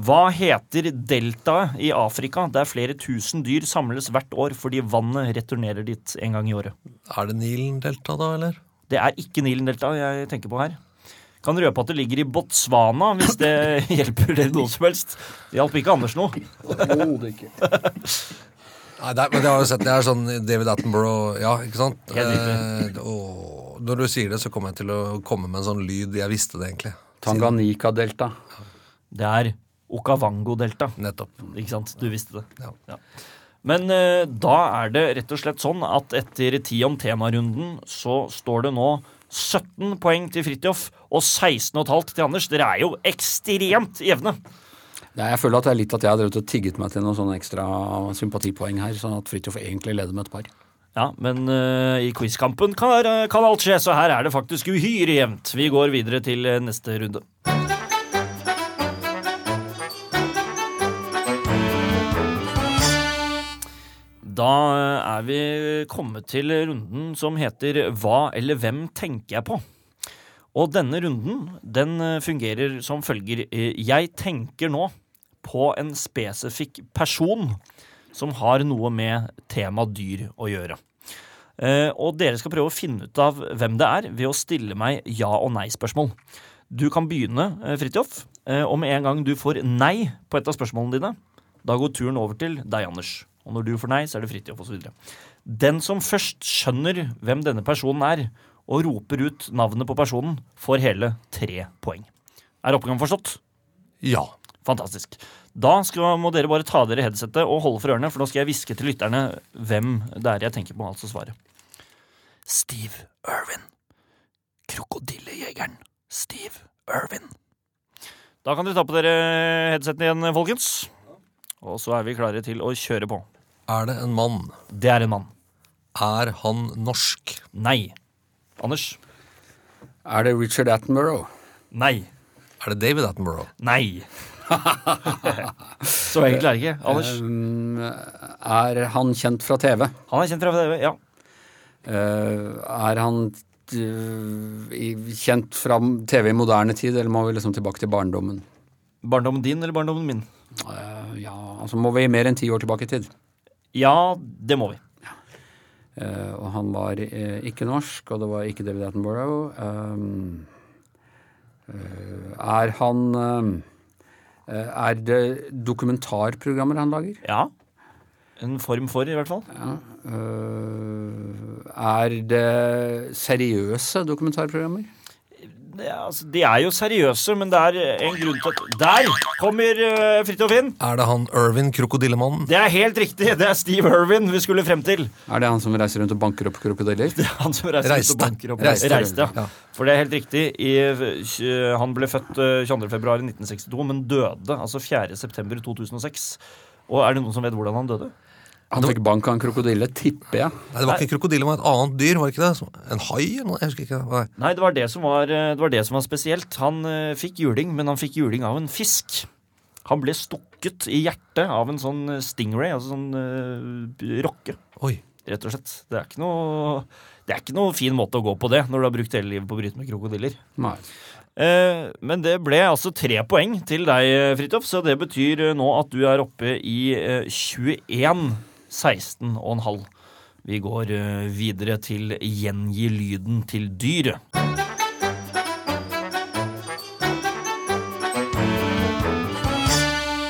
Hva heter deltaet i Afrika der flere tusen dyr samles hvert år fordi vannet returnerer dit en gang i året? Er det Nilen-delta, da, eller? Det er ikke Nilen-deltaet jeg tenker på her. Kan røpe at det ligger i Botswana, hvis det hjelper dere noe som helst. Det hjalp ikke Anders noe. Overhodet ikke. Nei, det er, men det har jeg sett. Det er sånn David Attenborough, ja, ikke sant? Helt Eh, og når du sier det, så kommer jeg til å komme med en sånn lyd. Jeg visste det egentlig. Tanganyika-delta. Det er Okavango-delta. Nettopp. Ikke sant? Du visste det. Ja. Men eh, da er det rett og slett sånn at etter ti om temarunden så står det nå 17 poeng til Fridtjof og 16,5 til Anders. Dere er jo ekstremt jevne. Jeg føler at det er litt at jeg har drevet og tigget meg til noen sånne ekstra sympatipoeng her, sånn at Fridtjof egentlig leder med et par. Ja, men uh, i quizkampen kan, kan alt skje, så her er det faktisk uhyre jevnt. Vi går videre til eh, neste runde. Da eh, er vi kommet til runden som heter Hva eller hvem tenker jeg på? Og denne runden den eh, fungerer som følger. Eh, Jeg tenker nå på en spesifikk person som har noe med tema dyr å gjøre. Og dere skal prøve å finne ut av hvem det er ved å stille meg ja- og nei-spørsmål. Du kan begynne, Fridtjof, og med en gang du får nei på et av spørsmålene dine, da går turen over til deg, Anders. Og når du får nei, så er det Fridtjof osv. Den som først skjønner hvem denne personen er, og roper ut navnet på personen, får hele tre poeng. Er oppgaven forstått? Ja. Fantastisk. Da skal, må dere bare ta dere headsetet og holde for ørene, for nå skal jeg hviske til lytterne hvem det er jeg tenker på, altså svaret. Steve Irwin. Krokodillejegeren Steve Irwin. Da kan dere ta på dere headsetene igjen, folkens. Og så er vi klare til å kjøre på. Er det en mann? Det er en mann. Er han norsk? Nei. Anders? Er det Richard Attenborough? Nei. Er det David Attenborough? Nei. så egentlig er det ikke. Anders? Um, er han kjent fra TV? Han er kjent fra TV, ja. Eh, er han eh, kjent fra TV i moderne tid, eller må vi liksom tilbake til barndommen? Barndommen din eller barndommen min? Eh, ja, altså må vi mer enn ti år tilbake i tid. Ja, det må vi. Uh, og han var uh, ikke norsk, og det var ikke David Attenborough. Um, uh, er han Er det dokumentarprogrammer han lager? Ja. En form for, i hvert fall. Ja. Er det seriøse dokumentarprogrammer? Det er, altså, De er jo seriøse, men det er en grunn til at Der kommer uh, Fridtjof inn! Er det han Irvin, krokodillemannen? Det er helt riktig! Det er Steve Irvin vi skulle frem til. Er det han som reiser rundt og banker opp krokodiller? Det er han som reiser Reiste. rundt og banker opp. Reiste. Reiste, ja. Ja. For det er helt riktig. I, eh, han ble født eh, 22.2.1962, men døde altså 4.9.2006. Og er det noen som vet hvordan han døde? Han fikk bank av en krokodille, tipper jeg. Nei, det var ikke en krokodille, det var et annet dyr. var det ikke det? En hai eller noe? Jeg husker ikke. Nei. Nei, det var det som var, eh, det var, det som var spesielt. Han eh, fikk juling, men han fikk juling av en fisk. Han ble stukket i hjertet av en sånn eh, stingray, altså sånn eh, rocke, Oi. rett og slett. Det er ikke noe det er ikke noe fin måte å gå på det når du har brukt hele livet på å bryte med krokodiller. Nei. Eh, men det ble altså tre poeng til deg, Fridtjof, så det betyr eh, nå at du er oppe i eh, 21, 16 og en halv. Vi går eh, videre til gjengi lyden til dyret.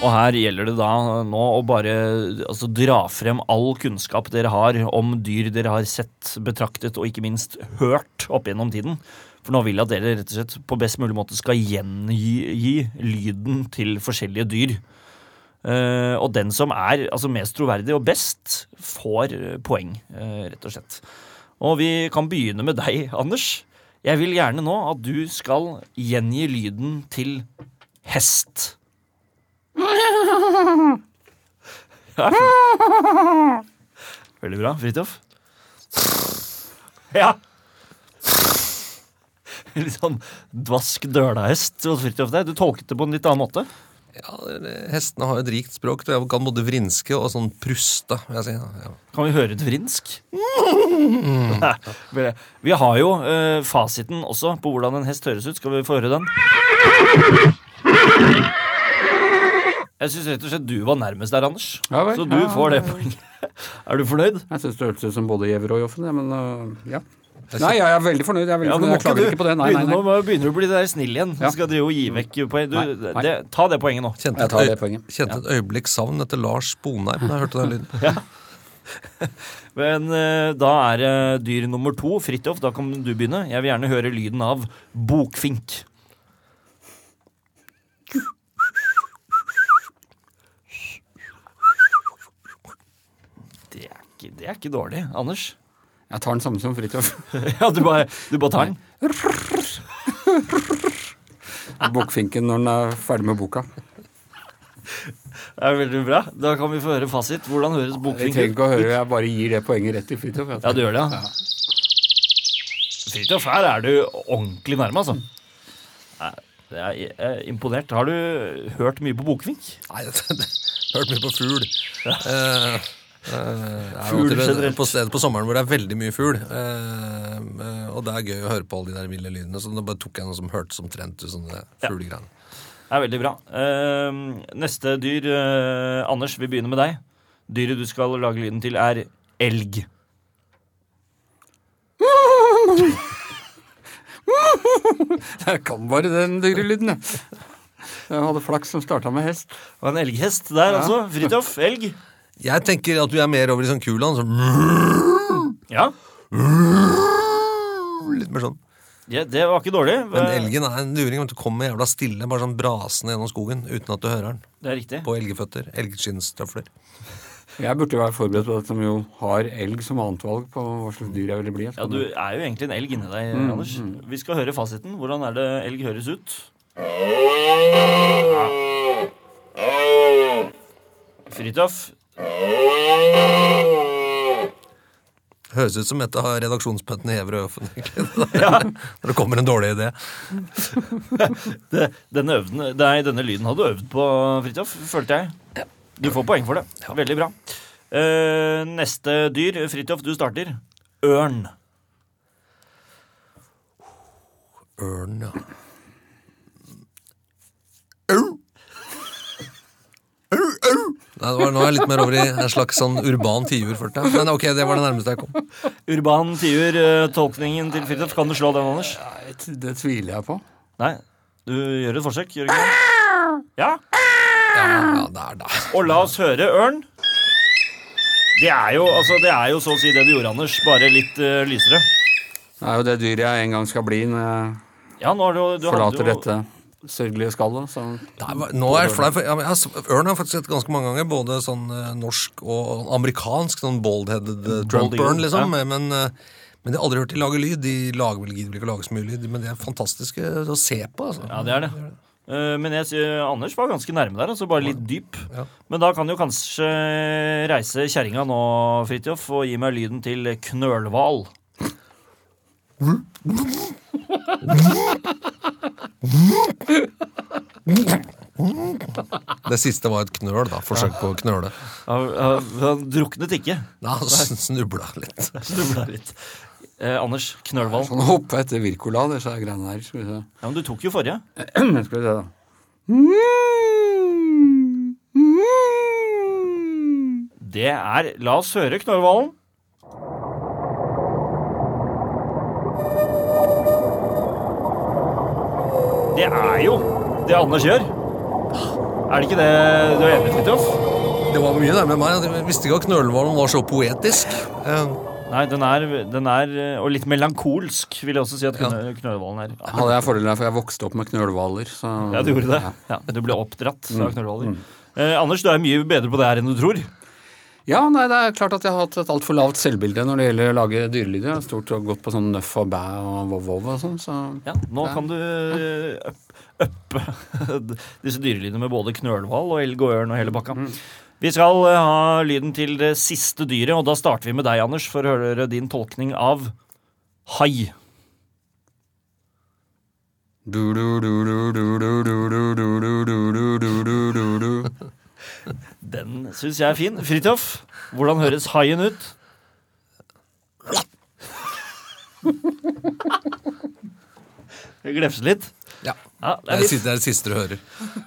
Og her gjelder det da nå å bare altså, dra frem all kunnskap dere har om dyr dere har sett, betraktet og ikke minst hørt opp gjennom tiden. For nå vil jeg at dere rett og slett på best mulig måte skal gjengi lyden til forskjellige dyr. Eh, og den som er altså, mest troverdig og best, får eh, poeng, uh, rett og slett. Og vi kan begynne med deg, Anders. Jeg vil gjerne nå at du skal gjengi lyden til hest. Ja. Veldig bra. Fridtjof? Ja. Litt sånn dvask dølahest hos. Du tolket det på en litt annen måte. Ja, Hestene har et rikt språk. Jeg kan både vrinske og sånn pruste. vil jeg si. Ja. Kan vi høre et vrinsk? Mm. Vi har jo eh, fasiten også på hvordan en hest høres ut. Skal vi få høre den? Jeg syns rett og slett du var nærmest der, Anders. Ja vel. Så du Ja, får det poenget. Er du fornøyd? Jeg syns det hørtes ut som både Gjever og Joffen, men uh, ja. Nei, jeg er veldig fornøyd. Jeg, er veldig Ja, fornøyd. jeg klager ikke på det. Nei, nei, nei. Nå begynner du å bli der snill igjen. Du Ja. skal drive og gi vekk poeng. Du, Nei, nei. Det, ta det poenget nå. Kjente, Jeg tar et det poenget. kjente et øyeblikk savn etter Lars Bonheim da jeg hørte den lyden. Men eh, da er det dyr nummer to. Fridtjof, da kan du begynne. Jeg vil gjerne høre lyden av bokfink. Det er ikke, det er ikke dårlig, Anders. Jeg tar den samme som Fridtjof. Ja, du bare, du bare tar den. Bokfinken når den er ferdig med boka. Det er veldig bra. Da kan vi få høre fasit. Hvordan høres bokfinken ut? Jeg trenger ikke å høre, jeg bare gir det poenget rett til Fridtjof. Ja, du gjør det, ja. Fridtjof, her er du ordentlig nærme, altså. Jeg er er imponert. Har du hørt mye på bokfink? Nei, jeg har Hørt mye på fugl. Ja. eh, er Fugl generelt. på stedet på sommeren hvor det er veldig mye fugl. Eh, eh, og det er gøy å høre på alle de der ville lydene. Så da bare tok jeg noe som hørtes omtrent ut som det Ja. Det er veldig bra. Eh, neste dyr, eh, Anders, vi begynner med deg. Dyret du skal lage lyden til, er elg. Jeg kan bare den dyrelyden, jeg. Jeg hadde flaks som starta med hest. Og en elghest der, Ja. altså. Fridtjof, elg. Jeg tenker at du er mer over i sånn kulan. Sånn, Ja. litt mer sånn. ja, det var ikke dårlig. Men elgen er en luring. vet Du kommer jævla stille, bare sånn brasende gjennom skogen uten at du hører den. Det er riktig. På elgeføtter. Elgskinnstøvler. Jeg burde jo være forberedt på at de jo har elg som annetvalg på hva slags dyr jeg ville bli. Ja, Du er jo egentlig en elg inni deg, Anders. Vi skal høre fasiten. Hvordan er det elg høres ut? Ja. Fridtjof. Høres ut som et av redaksjonspøttene Hever og Øffen. egentlig. Når det kommer en dårlig idé. Det, denne, øvden, nei, denne lyden hadde du øvd på, Fridtjof, følte jeg. Du får poeng for det. Veldig bra. Uh, neste dyr. Fridtjof, du starter. Ørn. Ørn, ja. Au! Nei, det var, nå er jeg litt mer over i en slags sånn urban tiur. følte jeg. Men ok, det var det nærmeste jeg kom. Urban tiur, eh, tolkningen til Fridtjof. Kan du slå den, Anders? Nei, det tviler jeg på. Nei. Du gjør et forsøk, gjør du ikke det? Ja. Ja, ja, der, der. Og la oss høre ørn. Det er jo, altså, det er jo så å si det du gjorde, Anders, bare litt uh, lysere. Det er jo det dyret jeg en gang skal bli når jeg Ja, nå har du, du hadde forlater jo- dette sørgelige skallet. Så nå er jeg flau, for jeg har, Ørn har faktisk sett ganske mange ganger. Både sånn eh, norsk og amerikansk. Sånn bald-headed uh, Trump Bald Ørn, liksom. ja. Men, eh, men de har aldri hørt de lage lyd. De lager vel gidder ikke å lage så mye lyd, men de er fantastiske å se på. altså. Ja, det er det. Eh, Men jeg, Anders var ganske nærme der, altså bare litt dyp. Ja. Men da kan jo kanskje reise kjerringa nå, Fridtjof, og gi meg lyden til knølhval. Det siste var et knøl, da. Forsøk på å knøle. Han, han- han druknet ikke. Nei, han snubla litt. Snubla litt. Eh, Anders, Knølvold. sånn hoppe etter Wirkola, disse greiene her. Skal vi se. Ja, men du tok jo forrige. Skal vi se, da. Det er La oss høre knølhvalen. Det er jo det Anders gjør. Er det ikke det du er enig i, Fridtjof? Det var mye der med meg. Jeg visste ikke at knølhvalen var så poetisk. Eh, Nei, den er, den er eh, Og litt melankolsk, vil jeg også si at knø- knølhvalen er. Hadde jeg fordelen for jeg vokste opp med knølhvaler. Så Ja, du gjorde det. Ja. Ja, du ble oppdratt av knølhvaler. Eh, Anders, du er mye bedre på det her enn du tror. Ja, nei, det er klart at jeg har hatt et altfor lavt selvbilde når det gjelder å lage dyrelyder. Jeg har stort og gått på sånn nøff og bæ og vov-vov og sånn, så Ja, Nå kan du eh, up- uppe disse dyrelydene med både knølhval og elg og ørn og hele bakka. Vi skal eh, ha lyden til det siste dyret, og da starter vi med deg, Anders, for å høre din tolkning av hai. du, du, du, du, du, du, du, du, du, du, du, du, du. Den syns jeg er fin. Fridtjof, hvordan høres haien ut? Det glefser litt. ja. Ja, det er er, litt. det siste- det er det siste du hører.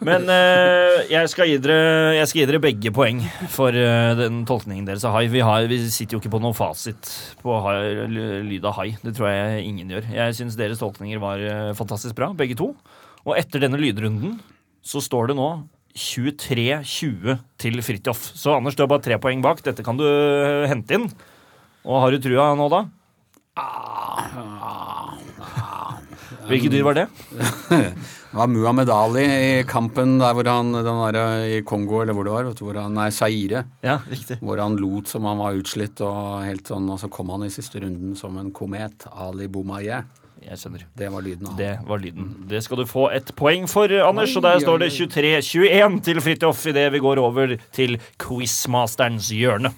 Men uh, jeg, skal gi dere, jeg skal gi dere begge poeng for uh, den tolkningen deres av hai. Vi, har, vi sitter jo ikke på noen fasit på hai, lyd av hai. Det tror jeg ingen gjør. Jeg syns deres tolkninger var uh, fantastisk bra, begge to. Og etter denne lydrunden så står det nå 23-20 til Fridtjof. Så Anders, du har bare tre poeng bak. Dette kan du eh, hente inn. Og har du trua nå, da? Hvilke dyr var det? Det var Muhammed Ali i kampen der hvor han den der, i Kongo, eller hvor det var, du, hvor han, nei, Zaire. Ja, riktig. Hvor han lot som han var utslitt, og helt sånn, og så kom han i siste runden som en komet. Ali Boumaier. Jeg skjønner. Det var lyden av. Det var lyden. Det skal du få et poeng for, Anders. Og der står det 23-21 til Fridtjof idet vi går over til quizmasterens hjørne.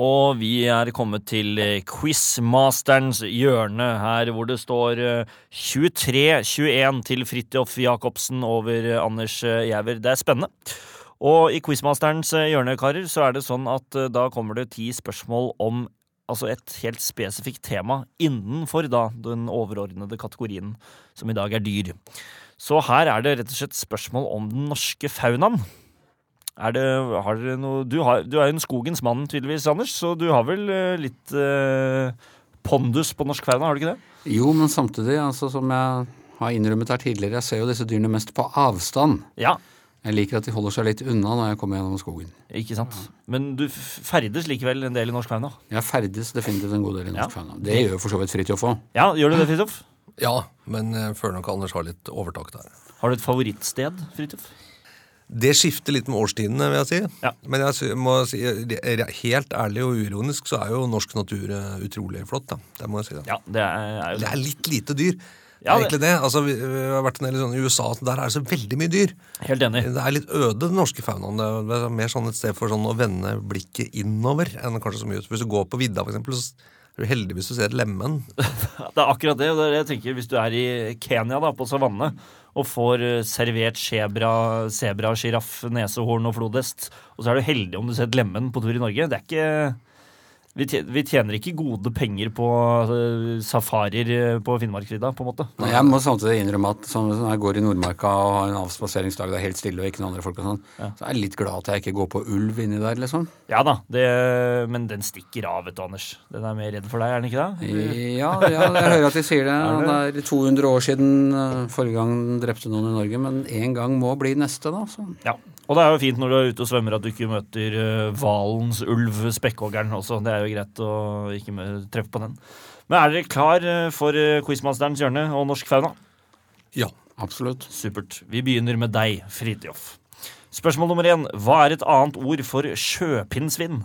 Og vi er kommet til eh, quizmasterens hjørne her, hvor det står eh, 23-21 til Fridtjof Jacobsen over eh, Anders eh, Giæver. Det er spennende. Og i quizmasterens eh, hjørne, karer, så er det sånn at eh, da kommer det ti spørsmål om altså et helt spesifikt tema innenfor da den overordnede kategorien, som i dag er dyr. Så her er det rett og slett spørsmål om den norske faunaen. Er det, har dere noe du, har, du er jo en skogens mann, tydeligvis, Anders, så du har vel eh, litt eh, pondus på norsk fauna, har du ikke det? Jo, men samtidig, altså, som jeg har innrømmet her tidligere, jeg ser jo disse dyrene mest på avstand. Ja, Jeg liker at de holder seg litt unna når jeg kommer gjennom skogen. ikke sant. Men du ferdes likevel en del i norsk fauna? Jeg ferdes definitivt en god del i norsk Ja. fauna. Det gjør jo for så vidt Fridtjof òg. Ja, gjør du det, Fridtjof? Ja, men jeg føler nok Anders har litt overtak der. Har du et favorittsted, Fridtjof? Det skifter litt med årstidene, vil jeg si. Ja. Men jeg må si, helt ærlig og uironisk så er jo norsk natur eh, utrolig flott. da. Det må jeg si. da. Ja, det er, er jo Det det. er litt lite dyr. Ja, det- egentlig det. Altså, vi, vi har vært en del sånn, i USA, så der er det så veldig mye dyr. Helt enig. Det er litt øde, den norske faunaen. Det er- er mer sånn et sted for sånn å vende blikket innover enn kanskje så mye ut. Hvis du går på vidda, for eksempel, så er du heldig hvis du ser et lemen. Det er akkurat det. det jeg tenker Hvis du er i Kenya, da, på savanne, og får eh, servert sebra, sebra, sjiraff, nesehorn og flodhest, og så er du heldig om du ser et lemen på tur i Norge Det er ikke vi tjener, ikke gode penger på eh, safarier eh, på Finnmarksvidda, på en måte. Jeg må samtidig innrømme at sånn, når jeg går i Nordmarka og har en avspaseringsdag, det er helt stille og ikke noen andre folk og sånn, så er jeg litt glad at jeg ikke går på ulv inni der, liksom. Ja da, det, men den stikker av, vet du, Anders. Den er mer redd for deg, er den ikke det? Ja, ja, jeg hører at de sier det. Det er 200 år siden eh, forrige gang den drepte noen i Norge, men én gang må bli neste, da. Så. Ja. Og det er jo fint når du er ute og svømmer at du ikke møter eh, hvalens ulv, spekkhoggeren også. Det er jo greit å ikke treffe på den. Men er dere klar eh, for eh, Quizmasterens hjørne og norsk fauna? Ja. Absolutt. Supert. Vi begynner med deg, Fridtjof. Spørsmål nummer én. Hva er et annet ord for sjøpinnsvin?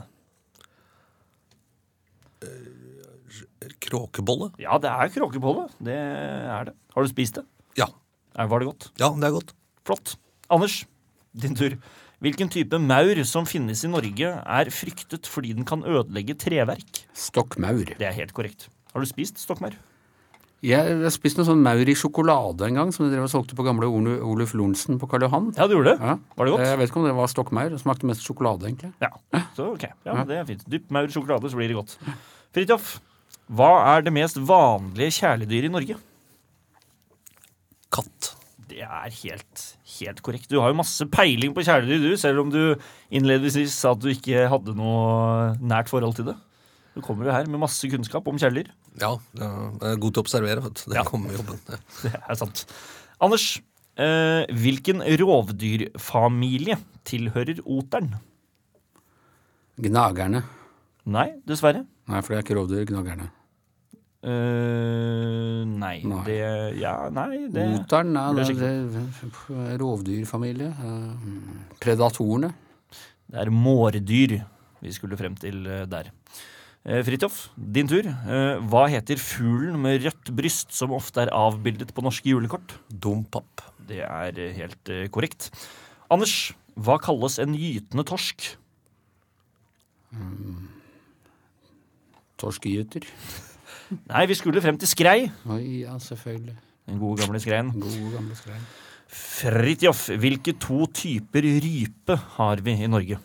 Kråkebolle? Ja, det er kråkebolle. Det er det. Har du spist det? Ja. Var det godt? Ja, det er godt. Flott. Anders, din tur. Hvilken type maur som finnes i Norge, er fryktet fordi den kan ødelegge treverk? Stokkmaur. Det er helt korrekt. Har du spist stokkmaur? Jeg har spist noe sånn maur i sjokolade en gang, som de drev og solgte på gamle Oluf Lorentzen på Karl Johan. Ja, du gjorde det. Ja. Var det godt? Jeg vet ikke om det var stokkmaur. Det smakte mest sjokolade, egentlig. Ja, så ok. Ja, det er fint. Dypp maur i sjokolade, så blir det godt. Fridtjof, hva er det mest vanlige kjæledyret i Norge? Katt. Det er helt, helt korrekt. Du har jo masse peiling på kjæledyr, du, selv om du innledningsvis sa at du ikke hadde noe nært forhold til det. Du kommer jo her med masse kunnskap om kjæledyr. Ja, det er god til å observere. Vet du. Det Ja. kommer med jobben. Ja. Det er sant. Anders, eh, hvilken rovdyrfamilie tilhører oteren? Gnagerne. Nei, dessverre. Nei, for det er ikke rovdyr. Gnagerne. Eh, nei, Nei. det Ja, nei, det Oteren, det er det er rovdyrfamilie. Uh, Predatorene. Det er mårdyr vi skulle frem til eh, der. Fridtjof, din tur. Hva heter fuglen med rødt bryst som ofte er avbildet på norske julekort? Dompap. Det er helt korrekt. Anders, hva kalles en gytende torsk? Torskegyter. Nei, vi skulle frem til skrei. Oi, ja, selvfølgelig. Den gode gamle skreien. Gode, gamle skreien. Fridtjof, hvilke to typer rype har vi i Norge?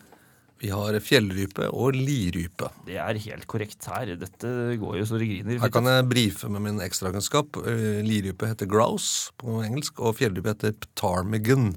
Vi har fjellrype og lirype. Det er helt korrekt her. Dette går jo så det griner. Her kan jeg brife med min ekstrakunnskap. Eh, Lirype heter grouse på engelsk, og fjellrype heter ptarmigan.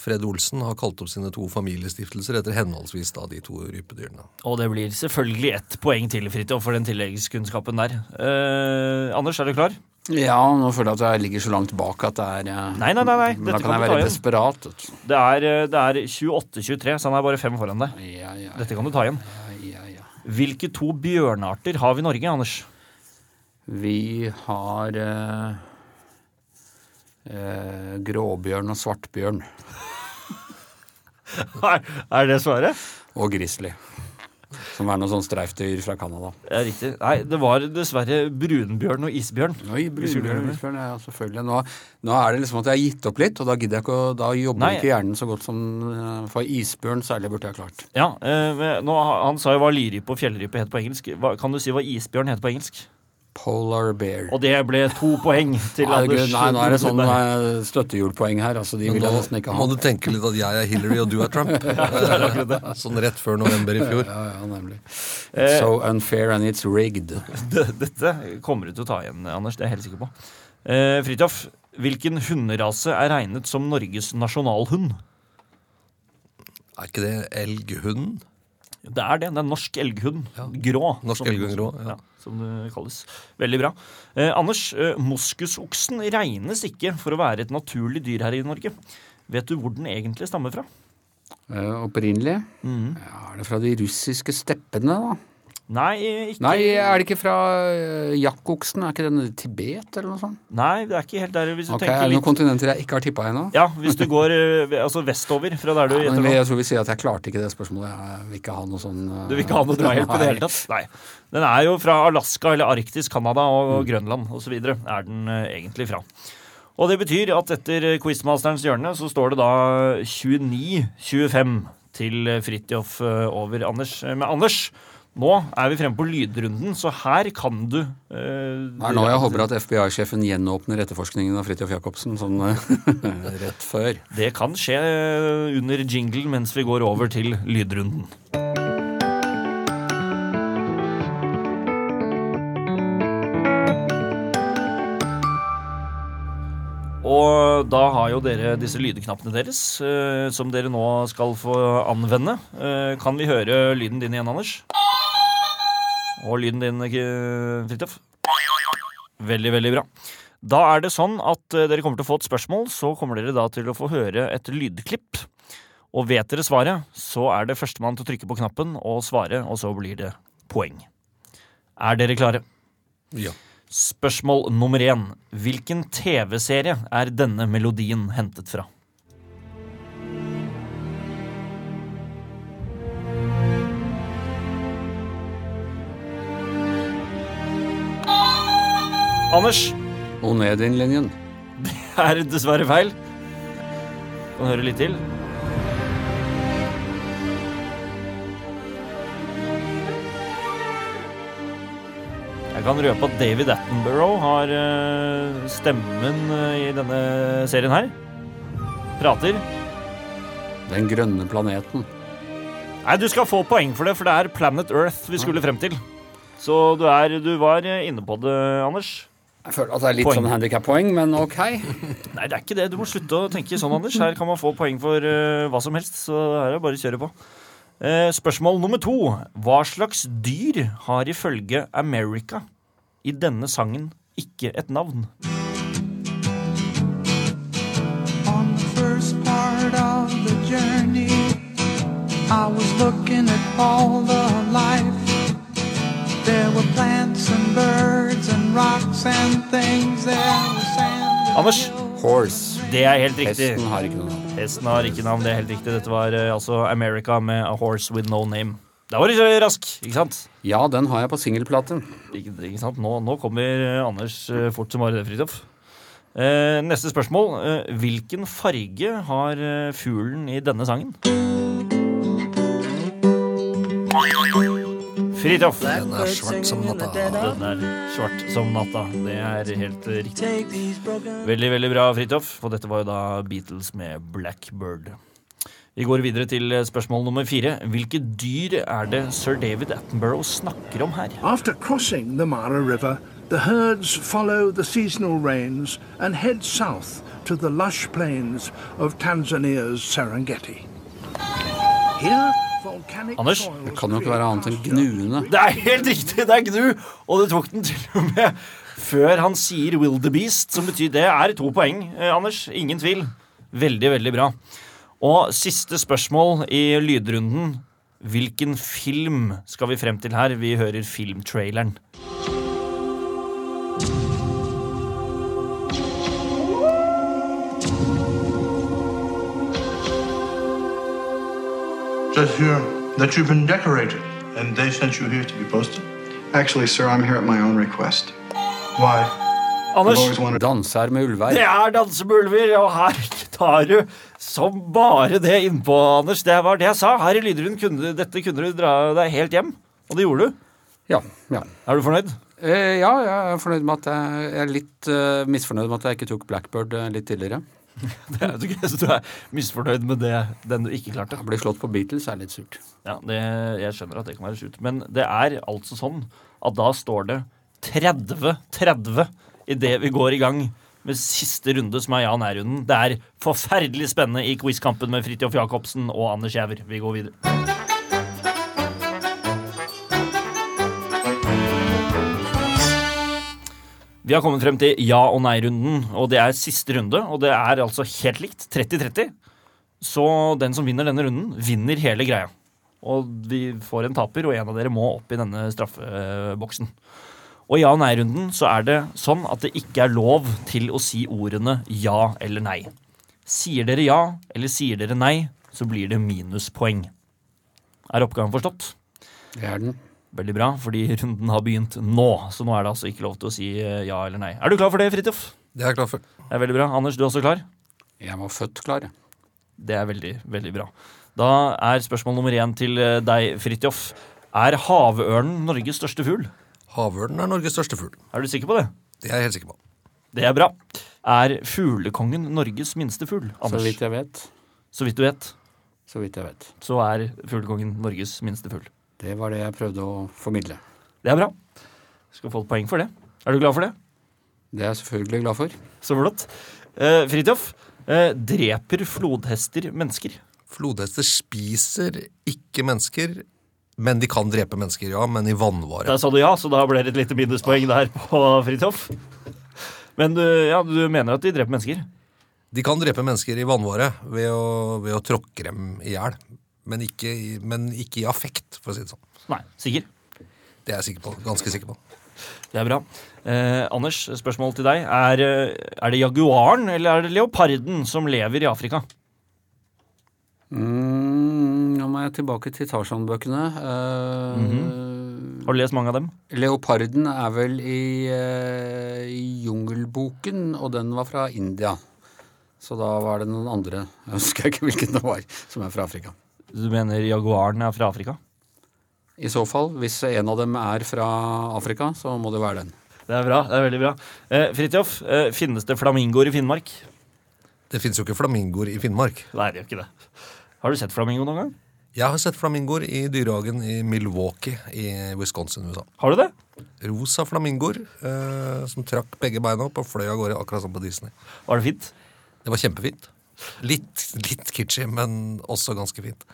Fred Olsen har kalt opp sine to familiestiftelser etter henholdsvis da de to rypedyrene. Og det blir selvfølgelig ett poeng til, Fridtjof, for den tilleggskunnskapen der. Eh, Anders, er du klar? Ja, nå føler jeg at jeg ligger så langt bak at det er eh, Nei, nei, nei, nei. men Da Dette kan kan jeg være desperat. Det er, eh, det er 28-23, så han er bare fem foran deg. Ja, ja, Dette kan du ta igjen. ja, ja, ja. Hvilke to bjørnarter har vi i Norge, Anders? Vi har eh, eh, gråbjørn og svartbjørn. er det svaret? Og grizzly. Som er noe sånn streifdyr fra Canada. Det er riktig. Nei, det var dessverre brunbjørn og isbjørn. Oi, brunbjørn, isbjørn, ja, selvfølgelig. Nå, nå er det liksom at jeg har gitt opp litt, og da gidder jeg ikke å Da jobber Nei. ikke hjernen så godt som eh, For isbjørn særlig burde jeg ha klart. Ja, eh, nå, Han sa jo hva lyrype og fjellrype het på engelsk. Hva, kan du si hva isbjørn heter på engelsk? Polar bear. Og det ble to poeng til Nei, Anders. nei, nå er det sånn eh, støttehjulpoeng her. Altså, de vil jeg nå nesten ikke ha. må du tenke litt at jeg er Hillary og du er Trump. sånn rett før november i fjor. Ja, ja, nemlig. It's so unfair and it's rigged. Dette kommer du til å ta igjen, Anders. Det er jeg helt sikker på. Eh, Fridtjof, hvilken hunderase er regnet som Norges nasjonalhund? Er ikke det elghunden? Det er det. Det er norsk elghund. Ja. Grå. Norsk elghund grå, ja. Som det kalles. Veldig bra. Eh, Anders, eh, moskusoksen regnes ikke for å være et naturlig dyr her i Norge. Vet du hvor den egentlig stammer fra? Eh, opprinnelig? Mm. Ja, er det fra de russiske steppene, da? Nei, ikke Nei, er det ikke fra uh, jakkoksen? Er ikke den Tibet, eller noe sånt? Nei, det er ikke helt der. Hvis du Ok, Er tenker det litt noen kontinenter jeg ikke har tippa ennå? Ja, hvis du går eh, altså vestover fra der du Men gjetter nå. jeg tror vi sier at jeg klarte ikke det spørsmålet. Jeg vil ikke ha noe sånn eh, Du vil ikke ha noe drahjelp i det hele tatt? Nei. Den er jo fra Alaska eller Arktis, Canada og Grønland osv. er den eh, egentlig fra. Og det betyr at etter Quizmasterens hjørne så står det da 29-25 til Fridtjof eh, over Anders. med Anders, nå er vi fremme på lydrunden, så her kan du eh, Det er nå jeg håper at FBI-sjefen gjenåpner etterforskningen av Fridtjof Jacobsen sånn rett før. Det kan skje eh, under jingle mens vi går over til lydrunden. Og da har jo dere disse lydknappene deres, eh, som dere nå skal få anvende. Eh, kan vi høre lyden din igjen, Anders? Og lyden din, eh, Fridtjof? Veldig, veldig bra. Da er det sånn at eh, dere kommer til å få et spørsmål, så kommer dere da til å få høre et lydklipp. Og vet dere svaret, så er det førstemann til å trykke på knappen og svare, og så blir det poeng. Er dere klare? Ja. Spørsmål nummer én. Hvilken TV-serie er denne melodien hentet fra? Anders Onedin-linjen. er dessverre feil. Kan høre litt til. Jeg kan røpe at David Attenborough har eh, stemmen eh, i denne serien her. Prater. Den grønne planeten. Nei, du skal få poeng for det, for det er Planet Earth vi skulle frem til. Så du, er, du var inne på det, Anders. Jeg føler at det er litt Poeng. sånn handikap-poeng, men ok. Nei, det er ikke det. Du må slutte å tenke sånn, Anders. Her kan man få poeng for uh, hva som helst, så her er det bare å kjøre på. Uh, spørsmål nummer to. Hva slags dyr har ifølge America i denne sangen ikke et navn? On the first part of the journey, I was looking at all the life. There were plants and birds Anders? Horse. Det er helt riktig. Hesten har ikke noe navn. Hesten har ikke navn, det er helt riktig. Dette var eh, altså America med A Horse With No Name. Da var du rask, ikke sant? Ja, den har jeg på singelplate. Ikke, ikke sant? Nå, nå kommer eh, Anders eh, fort som bare det, Fridtjof. Eh, neste spørsmål. Eh, hvilken farge har fuglen i denne sangen? Fridtjof. Den er svart som natta. Den er svart som natta. Det er helt riktig. Take these broken Veldig, veldig bra, Fridtjof. Og dette var jo da Beatles med Blackbird. Vi går videre til spørsmål nummer fire. Hvilke dyr er det sir David Attenborough snakker om her? After crossing the Mara River, the herds follow the seasonal rains and head south to the lush plains of Tanzania's Serengeti. Anders? Det kan jo ikke være annet enn gnuende. Det er helt riktig! Det er gnu! Og det tok den til og med før han sier wildebeest, som betyr det er to poeng, eh, Anders. Ingen tvil. Veldig, veldig bra. Og siste spørsmål i lydrunden. Hvilken film skal vi frem til her? Vi hører filmtraileren. Just here that you've been decorated, and they sent you here to be posted. Actually, sir, I'm here at my own request. Why? Anders, Danser med ulver. det er danser med ulver, og her tar du som bare det innpå, Anders. Det var det jeg sa. Her i Lydrund kunne dette kunne du dra deg helt hjem. Og det gjorde du. Ja, ja. Er du fornøyd? Eh, ja, jeg er fornøyd med at jeg, jeg er litt uh, misfornøyd med at jeg ikke tok Blackbird eh, litt tidligere. Det er jo ikke, så du er misfornøyd med det, den du ikke klarte. Å bli slått på Beatles er litt surt. Ja, det, Jeg skjønner at det kan være surt. Men det er altså sånn at da står det 30-30 idet vi går i gang med siste runde, som er ja-nei-runden. Det er forferdelig spennende i quizkampen med Fridtjof Jacobsen og Anders Giæver. Vi går videre. Vi har kommet frem til ja- og nei-runden, og det er siste runde. Og det er altså helt likt. 30-30. Så den som vinner denne runden, vinner hele greia. Og vi får en taper, og en av dere må opp i denne straffeboksen. Og i ja- og nei-runden så er det sånn at det ikke er lov til å si ordene ja eller nei. Sier dere ja eller sier dere nei, så blir det minuspoeng. Er oppgaven forstått? Det er den. Veldig bra, fordi runden har begynt nå. Så nå er det altså ikke lov til å si eh, ja eller nei. Er du klar for det, Fridtjof? Det er jeg klar for. Det er veldig bra. Anders, du er også klar? Jeg var født klar, jeg. Det er veldig, veldig bra. Da er spørsmål nummer én til eh, deg, Fridtjof. Er havørnen Norges største fugl? Havørnen er Norges største fugl. Er du sikker på det? Det er jeg helt sikker på. Det er bra. Er fuglekongen Norges minste fugl? Anders? Så vidt jeg vet. så vidt du vet, Så vidt jeg vet. så er fuglekongen Norges minste fugl. Det var det jeg prøvde å formidle. Det er bra. Skal få et poeng for det. Er du glad for det? Det er jeg selvfølgelig glad for. Så flott. Eh, Fridtjof, eh, dreper flodhester mennesker? Flodhester spiser ikke mennesker, men de kan drepe mennesker, ja. Men i vannvare. Der sa du ja, så da ble det et lite minuspoeng der på Fridtjof. Men du, ja, du mener at de dreper mennesker? De kan drepe mennesker i vannvare ved å, ved å tråkke dem i hjel. Men, ikke i- men ikke i affekt, for å si det sånn. Nei, sikker. Det er jeg sikker på, ganske sikker på. Det er bra. Eh, Anders, spørsmål til deg. Er, eh, er det jaguaren eller er det leoparden som lever i Afrika? Mm, nå må jeg tilbake til Tarzan-bøkene. Eh, Har du lest mange av dem? Leoparden er vel i, eh, i Jungelboken, og den var fra India. Så da var det noen andre, jeg husker ikke hvilken det var, som er fra Afrika. Du mener jaguaren er fra Afrika? I så fall, hvis en av dem er fra Afrika, så må det være den. Det er bra. det er veldig bra. Eh, Fridtjof, eh, finnes det flamingoer i Finnmark? Det fins jo ikke flamingoer i Finnmark. Nei, det gjør ikke det. Har du sett flamingo noen gang? Jeg har sett flamingoer i dyrehagen i Milwaukee i Wisconsin, USA. Har du det? Rosa flamingoer eh, som trakk begge beina opp og fløy av gårde, akkurat som på Disney. Var det fint? Det var kjempefint. Litt, litt kitschy, men også ganske fint.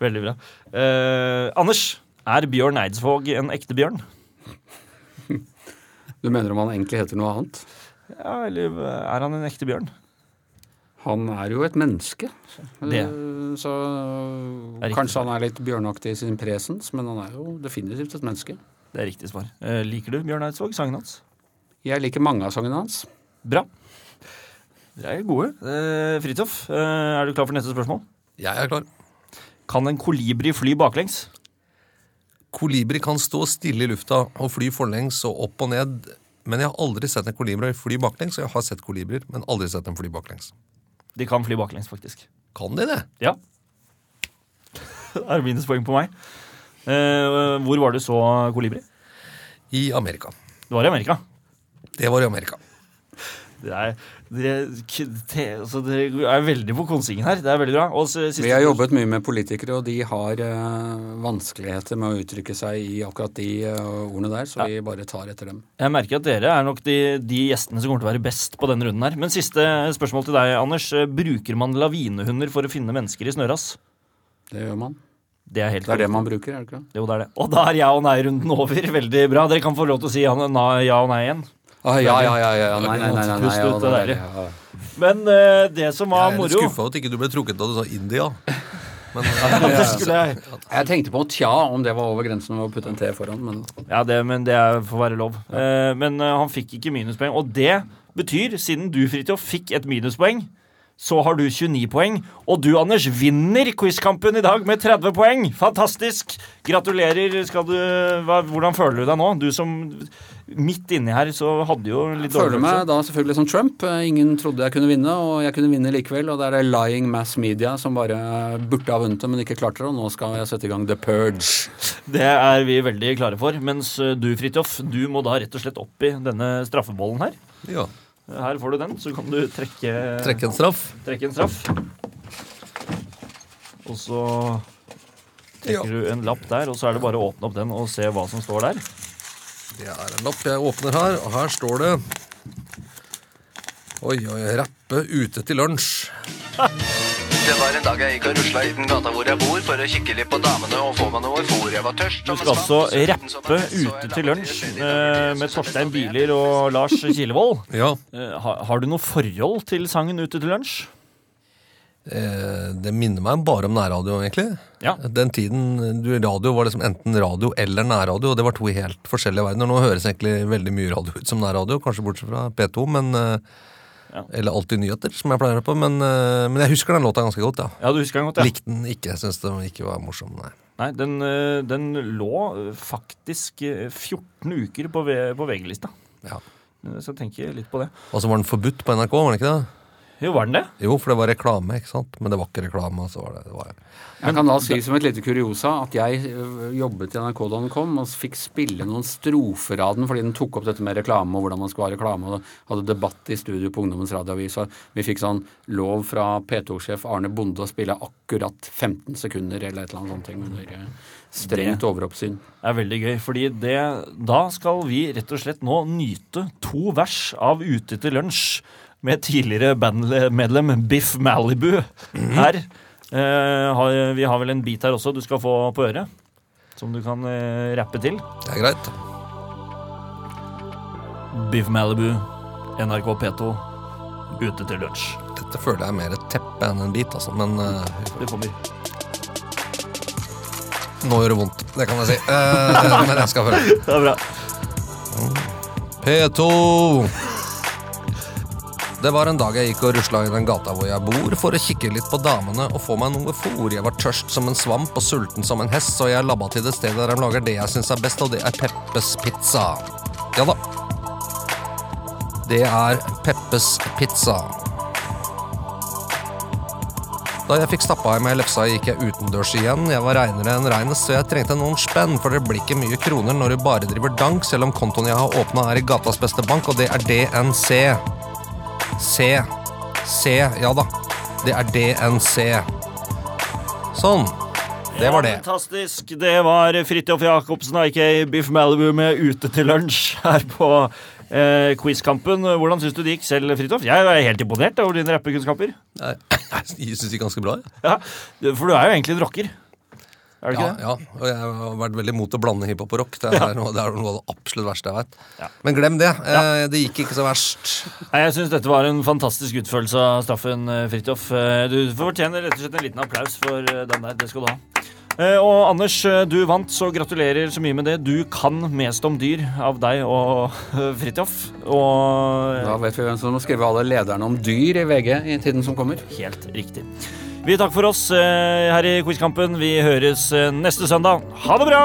Veldig bra. Eh, Anders, er Bjørn Eidsvåg en ekte bjørn? Du mener om han egentlig heter noe annet? Ja, eller er han en ekte bjørn? Han er jo et menneske. Det. Eh, Så kanskje han er litt bjørnaktig i sin presens, men han er jo definitivt et menneske. Det er riktig svar. Eh, liker du Bjørn Eidsvåg, sangen hans? Jeg liker mange av sangene hans. Bra. Dere er gode. Eh, Fridtjof, eh, er du klar for neste spørsmål? Jeg er klar. Kan en kolibri fly baklengs? Kolibri kan stå stille i lufta og fly forlengs og opp og ned. Men jeg har aldri sett en kolibri fly baklengs, og jeg har sett kolibrier, men aldri sett dem fly baklengs. De kan fly baklengs, faktisk. Kan de det? Ja. Det er minuspoeng på meg. Eh, hvor var du så kolibri? I Amerika. Det var i Amerika. Det var i Amerika. Det er, dere, te, altså, dere er veldig på konsingen her. Det er veldig bra. Og så siste- Vi har jobbet mye med politikere, og de har uh, vanskeligheter med å uttrykke seg i akkurat de uh, ordene der, så vi bare tar etter dem. Jeg merker at dere er nok de, de gjestene som kommer til å være best på denne runden her. Men siste spørsmål til deg, Anders. Eh, Bruker man lavinehunder for å finne mennesker i snøras? Det gjør man. Det er helt Det er det man bruker, er det ikke det? Jo, det er det. Og da er ja og nei-runden over. Veldig bra. Dere kan få lov til å si ja og nei igjen. Ah, ja, ja, ja, ja. Nei, nei, nei. nei, nei, nei, nei, nei, nei, nei. Men uh, det som var moro Jeg er litt skuffa over at ikke du ble trukket da du sa India. Men det skulle jeg Jeg tenkte på tja, om det var over grensen å putte en T foran, men Ja, det, men det får være lov. Uh, men uh, han fikk ikke minuspoeng. Og det betyr, siden du, Fridtjof, fikk et minuspoeng, så har du 29 poeng. Og du, Anders, vinner quizkampen i dag med 30 poeng! Fantastisk! Gratulerer. Skal du, hva, hvordan føler du deg nå? Du som midt inni her så hadde jo litt jeg føler meg da selvfølgelig som Trump. Ingen trodde jeg kunne vinne, og jeg kunne vinne likevel. Og det er det lying mass media som bare burde ha vunnet det, men ikke klarte det. Og nå skal jeg sette i gang The Purge. Det er vi veldig klare for. Mens eh, du, Fridtjof, du må da rett og slett opp i denne straffebollen her. ja, Her får du den, så kan du trekke, trekke en straff. trekke en straff. Og så Ja. trekker du en lapp der, og så er det bare å åpne opp den og se hva som står der. Det er en lapp jeg åpner her, og her står det Oi, oi, rappe ute til lunsj. Det var en dag jeg gikk og rusla i den gata hvor jeg bor For å kikke litt på damene og få meg noe fôr Jeg var tørst Du skal altså rappe ute til lunsj eh, med Torstein Biler og Lars Kilevold. Ja, Eh, har, har du noe forhold til sangen Ute til lunsj? eh, det minner meg bare om nærradio, egentlig. Ja. Den tiden du, radio var liksom enten radio eller nærradio, og det var to helt forskjellige verdener. Nå høres egentlig veldig mye radio ut som nærradio, kanskje bortsett fra P2, men eh, Ja. Eller Alltid nyheter, som jeg pleier å på. Men, eh, men jeg husker den låta ganske godt, ja. Ja, du husker den godt, ja? Likte den ikke. Jeg syns den ikke var morsom, nei. Nei, den, eh, den lå eh, faktisk eh, 14 uker på, på VG-lista. Ja. Så jeg tenker litt på det. Og så var den forbudt på NRK, var den ikke det? Jo, var den det? Jo, for det var reklame, ikke sant? Men det var ikke reklame. så var det, det var... Jeg kan da si som et lite kuriosa at jeg jobbet i NRK da den kom, og fikk spille noen strofer av den fordi den tok opp dette med reklame og hvordan man skulle ha reklame, og hadde debatt i studio på Ungdommens radioavis. og Vi fikk sånn lov fra P2-sjef Arne Bonde å spille akkurat 15 sekunder eller et eller annet sånt ting under ø, strengt overoppsyn. Det er veldig gøy, fordi det, da skal vi rett og slett nå nyte to vers av Ute til lunsj med tidligere bandmedlem Biff Malibu her. Eh, har, vi har vel en bit her også du skal få på øret, som du kan eh, rappe til. Det er greit. Biff Malibu, NRK P2, Ute til lunsj. Dette føler jeg er mer et teppe enn en bit, altså. Men uh, Det kommer. nå gjør det vondt. Det kan jeg si. Uh, men jeg skal følge. Det er bra. P2. Det var en dag jeg gikk og rusla i den gata hvor jeg bor, for å kikke litt på damene og få meg noe fôr. Jeg var tørst som en svamp og sulten som en hest, så jeg labba til det stedet der de lager det jeg syns er best, og det er Peppes Pizza. Ja da. Det er Peppes Pizza. Da jeg fikk stappa i meg lefsa, gikk jeg utendørs igjen. Jeg var reinere enn reinest, så jeg trengte noen spenn, for det blir ikke mye kroner når du bare driver dank, selv om kontoen jeg har åpna er i gatas beste bank, og det er DNC. C. C, ja da. Det er DNC. Sånn. Det var det. Ja, fantastisk. Det var Fridtjof Jacobsen, aka Biff Malibu, med Ute til lunsj her på eh, Quizkampen. Hvordan syns du det gikk selv, Fridtjof? Jeg er helt imponert over dine rappekunnskaper. Nei, Jeg syns det gikk ganske bra. jeg. Ja, for du er jo egentlig en rocker. Er du ikke Ja, det? ja, og jeg har vært veldig imot å blande hiphop og rock. Det er, noe, det er noe av det absolutt verste jeg vet. Ja. Men glem det. Eh, det gikk ikke så verst. Nei, Jeg syns dette var en fantastisk utførelse av straffen, eh, Fridtjof. Eh, Du fortjener rett og slett en liten applaus for den der. Det skal du ha. Eh, Og Anders, du vant, så gratulerer så mye med det. Du kan mest om dyr av deg og Fridtjof. Og Da vet vi hvem som må skrive alle lederne om dyr i VG i tiden som kommer. helt riktig. Vi takker for oss eh, her i Quizkampen. Vi høres eh, neste søndag. Ha det bra!